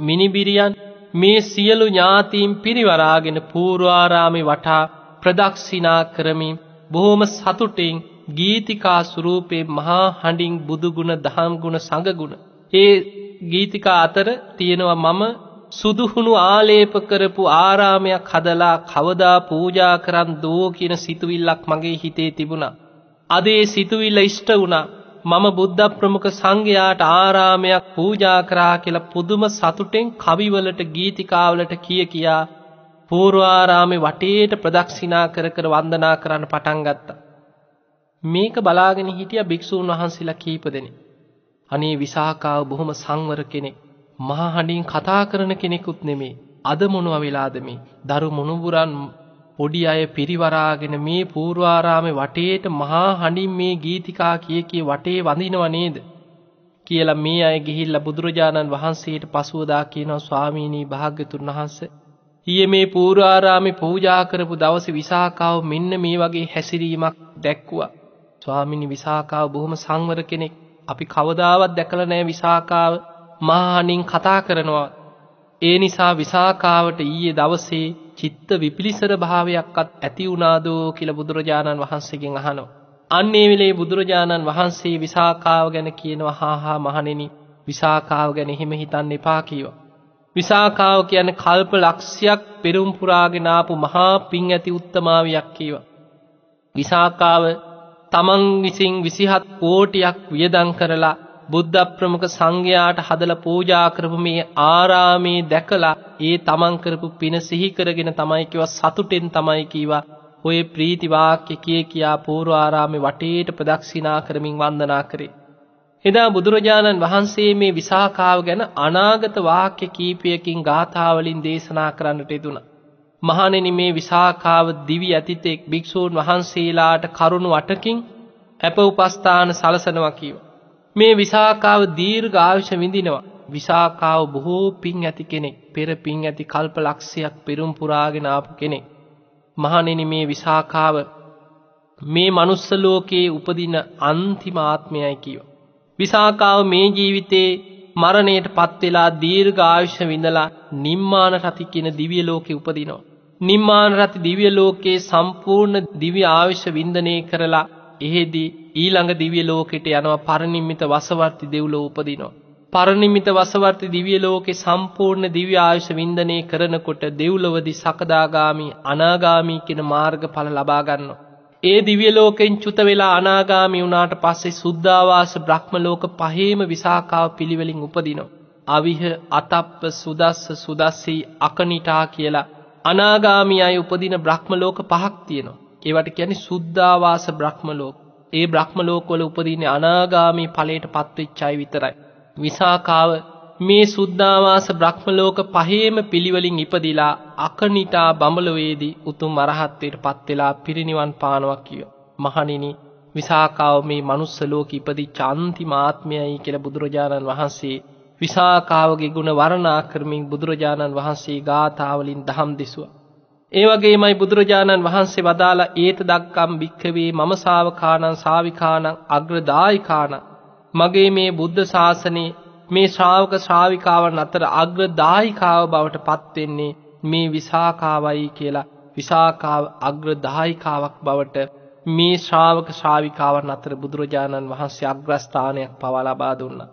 Speaker 1: මිනිබිරියන් මේ සියලු ඥාතීන් පිරිවරාගෙන පූර්වාරාමේ වටා ප්‍රදක්ෂිනා කරමින් බොහොම සතුටින් ගීතිකා ස්වරූපේ මහා හඬින් බුදුගුණ දහම්ගුණ සංගුණ ඒ ගීතිකා අතර තියෙනවා මම සුදුහුණු ආලේප කරපු ආරාමයක් හදලා කවදා පූජා කරන් දෝ කියන සිතුවිල්ලක් මගේ හිතේ තිබුණා. අදේ සිතුවිල්ල ඉෂ්ට වුණා. මම බුද්ධ ප්‍රමුඛ සංඝයාට ආරාමයක් පූජා කරා කියලා පුදුම සතුටෙන් කවිවලට ගීතිකාවලට කිය කියා පූර්වාරාමේ වටේට ප්‍රදක්ෂිනා කර කර වන්දනා කරන්න පටන් ගත්තා. මේක බලාගෙන හිටිය භික්ෂූන් වහන්සේලා කීප දෙනෙක්. අනේ විසාකාව බොහොම සංවර කෙනෙක්. මහා හඬින් කතා කරන කෙනෙකුත් නෙමේ. අද මොනවා වෙලාද මේ? දරු මුණුබුරන් පොඩි අය පිරිවරාගෙන මේ පූර්වාරාමේ වටේට මහා හඬින් මේ ගීතිකා කිය කිය වටේ වඳිනව නේද? කියලා මේ අය ගිහිල්ලා බුදුරජාණන් වහන්සේට පසුවදා කියනවා ස්වාමීනී භාග්‍යතුන් වහන්සේ ඊයේ මේ පූර්වාරාමේ පූජා කරපු දවසේ විසාකාව මෙන්න මේ වගේ හැසිරීමක් දැක්කුවා. ස්වාමිනී විසාකාව බොහොම සංවර කෙනෙක්. අපි කවදාවත් දැකලා නැහැ විසාකාව. මහානින් කතා කරනවා. ඒ නිසා විසාකාවට ඊයේ දවසේ චිත්ත විපිලිසර භාවයක්වත් ඇති වුණාදෝ කියලා බුදුරජාණන් වහන්සේගෙන් අහනවා. අන්න ඒ වෙලේ බුදුරජාණන් වහන්සේ විසාකාව ගැන කියනවා හා හා මහණෙනි විසාකාව ගැන එහෙම හිතන්න එපා කීවා. විසාකාව කියන්නේ කල්ප ලක්ෂයක් පෙරම් පුරාගෙන ආපු මහා පිං ඇති උත්තමාවියක් කීවා. විසාකාව තමන් විසින් 27 කෝටියක් වියදම් කරලා බුද්ධ ප්‍රමුඛ සංඝයාට හදලා පූජා කරපු මේ ආරාමේ දැකලා ඒ තමන් කරපු පින සිහි කරගෙන තමයි කිව්වා සතුටෙන් තමයි කිව්වා ඔය ප්‍රීති වාක්‍ය කිය කියා පූර්ව ආරාමේ වටේට ප්‍රදක්ෂිනා කරමින් වන්දනා කරේ. එදා බුදුරජාණන් වහන්සේ මේ විසාකාව ගැන අනාගත වාක්‍ය කීපයකින් ගාථාවලින් දේශනා කරන්නට යෙදුණා. මහණෙනි මේ විසාකාව දිවි ඇතිතෙක් භික්ෂූන් වහන්සේලාට කරුණු අටකින් අප උපස්ථාන සලසනවා කිව්වා. මේ විසාකාව දීර්ඝ ආයුෂ විඳිනවා. විසාකාව බොහෝ පින් ඇති කෙනෙක්. පෙර පින් ඇති කල්ප ලක්ෂයක් පෙරම් පුරාගෙන ආපු කෙනෙක්. මහණෙනි මේ විසාකාව මේ manuss ලෝකයේ උපදින අන්තිම ආත්මයයි කියව. විසාකාව මේ ජීවිතේ මරණයට පත් වෙලා දීර්ඝ ආයුෂ විඳලා නිම්මාන රති කියන දිව්‍ය ලෝකේ උපදිනවා. නිම්මාන රති දිව්‍ය ලෝකයේ සම්පූර්ණ දිව්‍ය ආයුෂ වින්දනය කරලා එහෙදී ඊළඟ දිව්‍ය ලෝකෙට යනවා පරිනිම්මිත වසවර්ති දෙව්ලොව උපදිනවා. පරිනිම්මිත වසවර්ති දිව්‍ය ලෝකේ සම්පූර්ණ දිව්‍ය ආයුෂ වින්දනය කරනකොට දෙව්ලොවදී සකදාගාමි අනාගාමි කියන මාර්ගඵල ලබා ගන්නවා. ඒ දිව්‍ය ලෝකෙන් චුත වෙලා අනාගාමි වුණාට පස්සේ සුද්ධාවාස බ්‍රහ්ම ලෝක පහේම විසාකාව පිළිවෙලින් උපදිනවා. අවිහ අතප්ප සුදස්ස සුදස්සී අකනිටා කියලා අනාගාමී අය උපදින බ්‍රහ්ම ලෝක පහක් තියෙනවා. ඒවට කියන්නේ සුද්ධාවාස බ්‍රහ්ම ලෝක. ඒ බ්‍රහ්ම ලෝකවල උපදින්නේ අනාගාමී ඵලයට පත්වෙච්ච අය විතරයි. විසාකාව මේ සුද්ධාවාස බ්‍රහ්ම ලෝක පහේම පිළිවෙලින් ඉපදිලා අකනිටා බඹලවේදී උතුම් අරහත්ත්වයට පත් වෙලා පිරිනිවන් පානවා කිය. මහණෙනි විසාකාව මේ manuss ලෝකෙ ඉපදිච්ච අන්තිම ආත්මයයි කියලා බුදුරජාණන් වහන්සේ විසාකාවගේ ගුණ වර්ණනා කරමින් බුදුරජාණන් වහන්සේ ගාථාවලින් දහම් දෙසුවා. ඒ වගේමයි බුදුරජාණන් වහන්සේ වදාලා ඒත දක්කම් භික්ඛවේ මම ශාවකානං ශාවිකානං අග්‍රදායිකානං මගේ මේ බුද්ධ ශාසනයේ මේ ශ්‍රාවක ශ්‍රාවිකාවන් අතර අග්‍රදායිකාව බවට පත් වෙන්නේ මේ විසාකාවයි කියලා විසාකාව අග්‍රදායිකාවක් බවට මේ ශ්‍රාවක ශ්‍රාවිකාවන් අතර බුදුරජාණන් වහන්සේ අග්‍රස්ථානයක් පවා ලබා දුන්නා.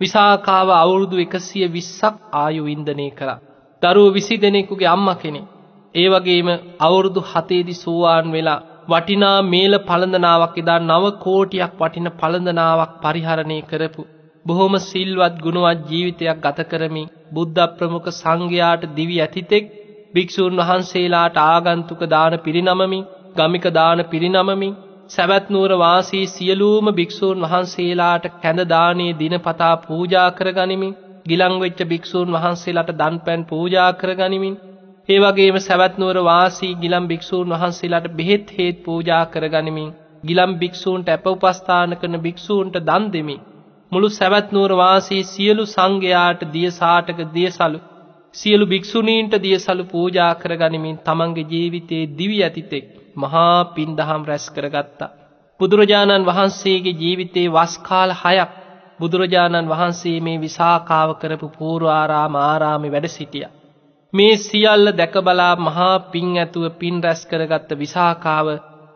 Speaker 1: විසාකාව අවුරුදු 120ක් ආයු වින්දනය කළා. දරුවෝ 20 දෙනෙකුගේ අම්මා කෙනෙක්. ඒ වගේම අවුරුදු 7ේදී සෝවාන් වෙලා වටිනා මේල පළඳනාවක් එදා 9 කෝටියක් වටින පළඳනාවක් පරිහරණය කරපු බොහොම සිල්වත් ගුණවත් ජීවිතයක් ගත කරමින් බුද්ධ ප්‍රමුඛ සංඝයාට දිවි ඇතිතෙක් භික්ෂූන් වහන්සේලාට ආගන්තුක දාන පිරිනමමින් ගමික දාන පිරිනමමින් සැවැත් නුවර වාසී සියලුම භික්ෂූන් වහන්සේලාට කැඳ දානේ දිනපතා පූජා කරගනිමින් ගිලන් වෙච්ච භික්ෂූන් වහන්සේලාට දන්පැන් පූජා කරගනිමින් ඒ වගේම සවැත් නුවර වාසී ගිලම් භික්ෂූන් වහන්සේලාට බෙහෙත් හේත් පූජා කරගනිමින් ගිලම් භික්ෂූන්ට අප උපස්ථාන කරන භික්ෂූන්ට දන් දෙමින් මුළු සවැත් නුවර වාසී සියලු සංඝයාට දියසාටක දියසලු සියලු භික්ෂුණීන්ට දියසලු පූජා කරගනිමින් තමන්ගේ ජීවිතයේ දිවි ඇතිතෙක් මහා පින්දහම් රැස් කරගත්තා. බුදුරජාණන් වහන්සේගේ ජීවිතේ වස් කාල 6ක් බුදුරජාණන් වහන්සේ මේ විසාකාව කරපු පූර්වාරාම ආරාමේ වැඩ සිටියා. මේ සියල්ල දැකබලා මහා පින් ඇතුව පින් රැස් කරගත්ත විසාකාව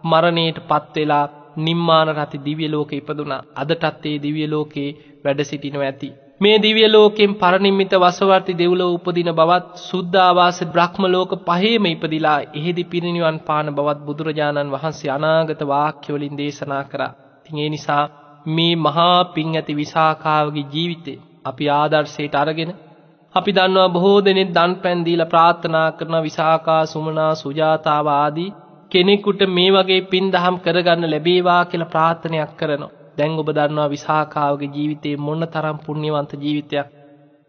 Speaker 1: මරණයට පත් වෙලා නිම්මාන රති දිව්‍ය ලෝකේ ඉපදුනා. අදටත් ඒ දිව්‍ය ලෝකේ වැඩ සිටිනව ඇති. මේ දිව්‍ය ලෝකෙන් පරිනිම්මිත වසවර්ති දෙව්ලොව උපදින බවත් සුද්ධාවාස බ්‍රහ්ම ලෝක පහේම ඉපදිලා එහෙදි පිරිනිවන් පාන බවත් බුදුරජාණන් වහන්සේ අනාගත වාක්‍ය වලින් දේශනා කරා. ඉතින් ඒ නිසා මේ මහා පින් ඇති විසාකාවගේ ජීවිතේ අපි ආදර්ශයට අරගෙන අපි දන්නවා බොහෝ දෙනෙක් දන් පැන් දීලා ප්‍රාර්ථනා කරන විසාකා සුමනා සුජාතාව ආදී කෙනෙකුට මේ වගේ පින් දහම් කරගන්න ලැබේවා කියලා ප්‍රාර්ථනයක් කරනවා. දැන් ඔබ දන්නවා විසාකාවගේ ජීවිතේ මොන තරම් පුණ්‍යවන්ත ජීවිතයක්.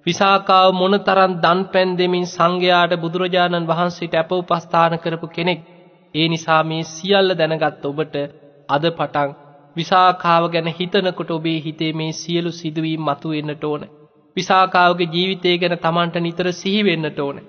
Speaker 1: විසාකාව මොනතරම් දන් පැන් දෙමින් සංඝයාට බුදුරජාණන් වහන්සේට අප උපස්ථාන කරපු කෙනෙක්. ඒ නිසා මේ සියල්ල දැනගත් ඔබට අද පටන් විසාකාව ගැන හිතනකොට ඔබේ හිතේ මේ සියලු සිදුවීම් මතුවෙන්නට ඕන. විසාකාවගේ ජීවිතය ගැන Tamanට නිතර සිහි වෙන්නට ඕන.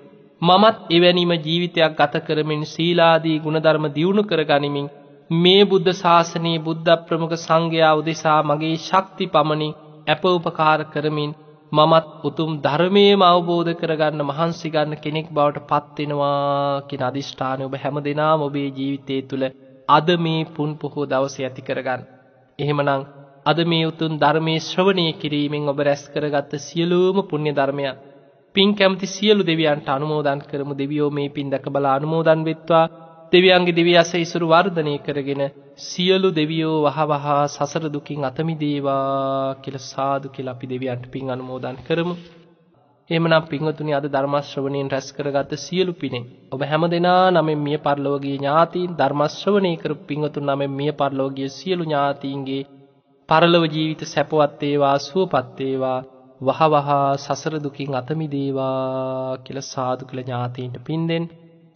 Speaker 1: මමත් එවැනිම ජීවිතයක් ගත කරමින් සීලාදී ගුණධර්ම දියුණු කර ගනිමින් මේ බුද්ධ ශාසනයේ බුද්ධ ප්‍රමුඛ සංඝයා උදෙසා මගේ ශක්ති පමණින් අප උපකාර කරමින් මමත් උතුම් ධර්මයේම අවබෝධ කරගන්න මහන්සි ගන්න කෙනෙක් බවට පත් වෙනවා කියන අදිෂ්ඨානය ඔබ හැමදෙනාම ඔබේ ජීවිතය තුළ අද මේ පුන් පොහෝ දවසේ ඇති කරගන්න. එහෙමනම් අද මේ උතුම් ධර්මයේ ශ්‍රවණය කිරීමෙන් ඔබ රැස් කරගත්ත සියලුම පුණ්‍ය ධර්මයන් පින් කැමති සියලු දෙවියන්ට අනුමෝදන් කරමු දෙවියෝ මේ පින් දැක බලා අනුමෝදන් වෙත්වා දෙවියන්ගේ දිව්‍ය අසීසුරු වර්ධනය කරගෙන සියලු දෙවියෝ වහවහ සසර දුකින් අත මිදේවා කියලා සාදු කියලා අපි දෙවියන්ට පින් අනුමෝදන් කරමු. එහෙමනම් පින්වතුනි අද ධර්ම ශ්‍රවණයෙන් රැස් කරගත්ත සියලු පිනෙන් ඔබ හැමදෙනා නමෙන් මිය පරලෝකීය ඥාතීන් ධර්ම ශ්‍රවණය කරපු පින්වතුන් නමෙන් මිය පරලෝකීය සියලු ඥාතීන්ගේ පරලොව ජීවිත සැපවත් වේවා සුවපත් වේවා වහවහ සසර දුකින් අත මිදේවා කියලා සාදු කියලා ඥාතීන්ට පින් දෙන්න.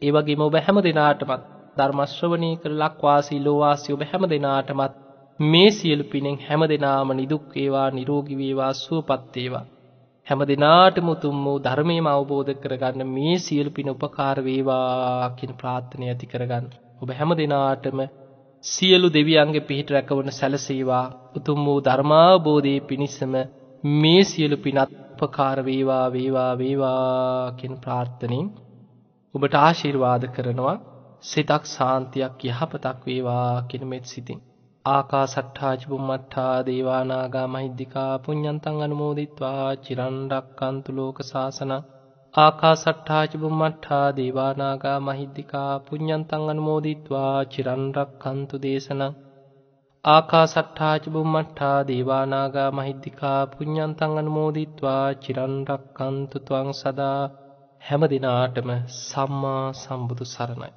Speaker 1: ඒ වගේම ඔබ හැම දිනාටමත් ධර්ම ශ්‍රවණී කර ලක්වාසී ලෝවාසී ඔබ හැම දිනාටමත් මේ සියලු පිනෙන් හැම දිනාම නිදුක් වේවා නිරෝගී වේවා සුවපත් වේවා හැම දිනාටම උතුම් වූ ධර්මයම අවබෝධ කරගන්න මේ සියලු පින උපකාර වේවා කියන ප්‍රාර්ථනාව ඇති කරගන්න ඔබ හැම දිනාටම සියලු දෙවියන්ගේ පිහිට රැකවන සැලසේවා. උතුම් වූ ධර්මාවබෝධයේ පිණිසම මේ සියලු පිනත් උපකාර වේවා වේවා වේවා කියන ප්‍රාර්ථනෙන් ඔබට ආශිර්වාද කරනවා. සිතක් සාන්තියක් යහපතක් වේවා කියන මෙත් සිතින්. ආකාසට්ඨා චුම්මට්ඨා දේවා නාග මහිද්దికා පුඤ්ඤන්තං අනුමෝදිත්වා. චිරන් රැක්කන්තු ලෝක සාසනං ආකාසට්ඨාච බුම්මට්ඨා දේවානාගා මහිද්దికා පුඤ්ඤන්තං අනුමෝදිත්වා චිරන් රක්ඛන්තු දේශනං ආකාසට්ඨාච බුම්මට්ඨා දේවානාගා මහිද්దికා පුඤ්ඤන්තං අනුමෝදිත්වා චිරන් රක්ඛන්තු ත්වං සදා හැම දිනාටම සම්මා සම්බුදු සරණයි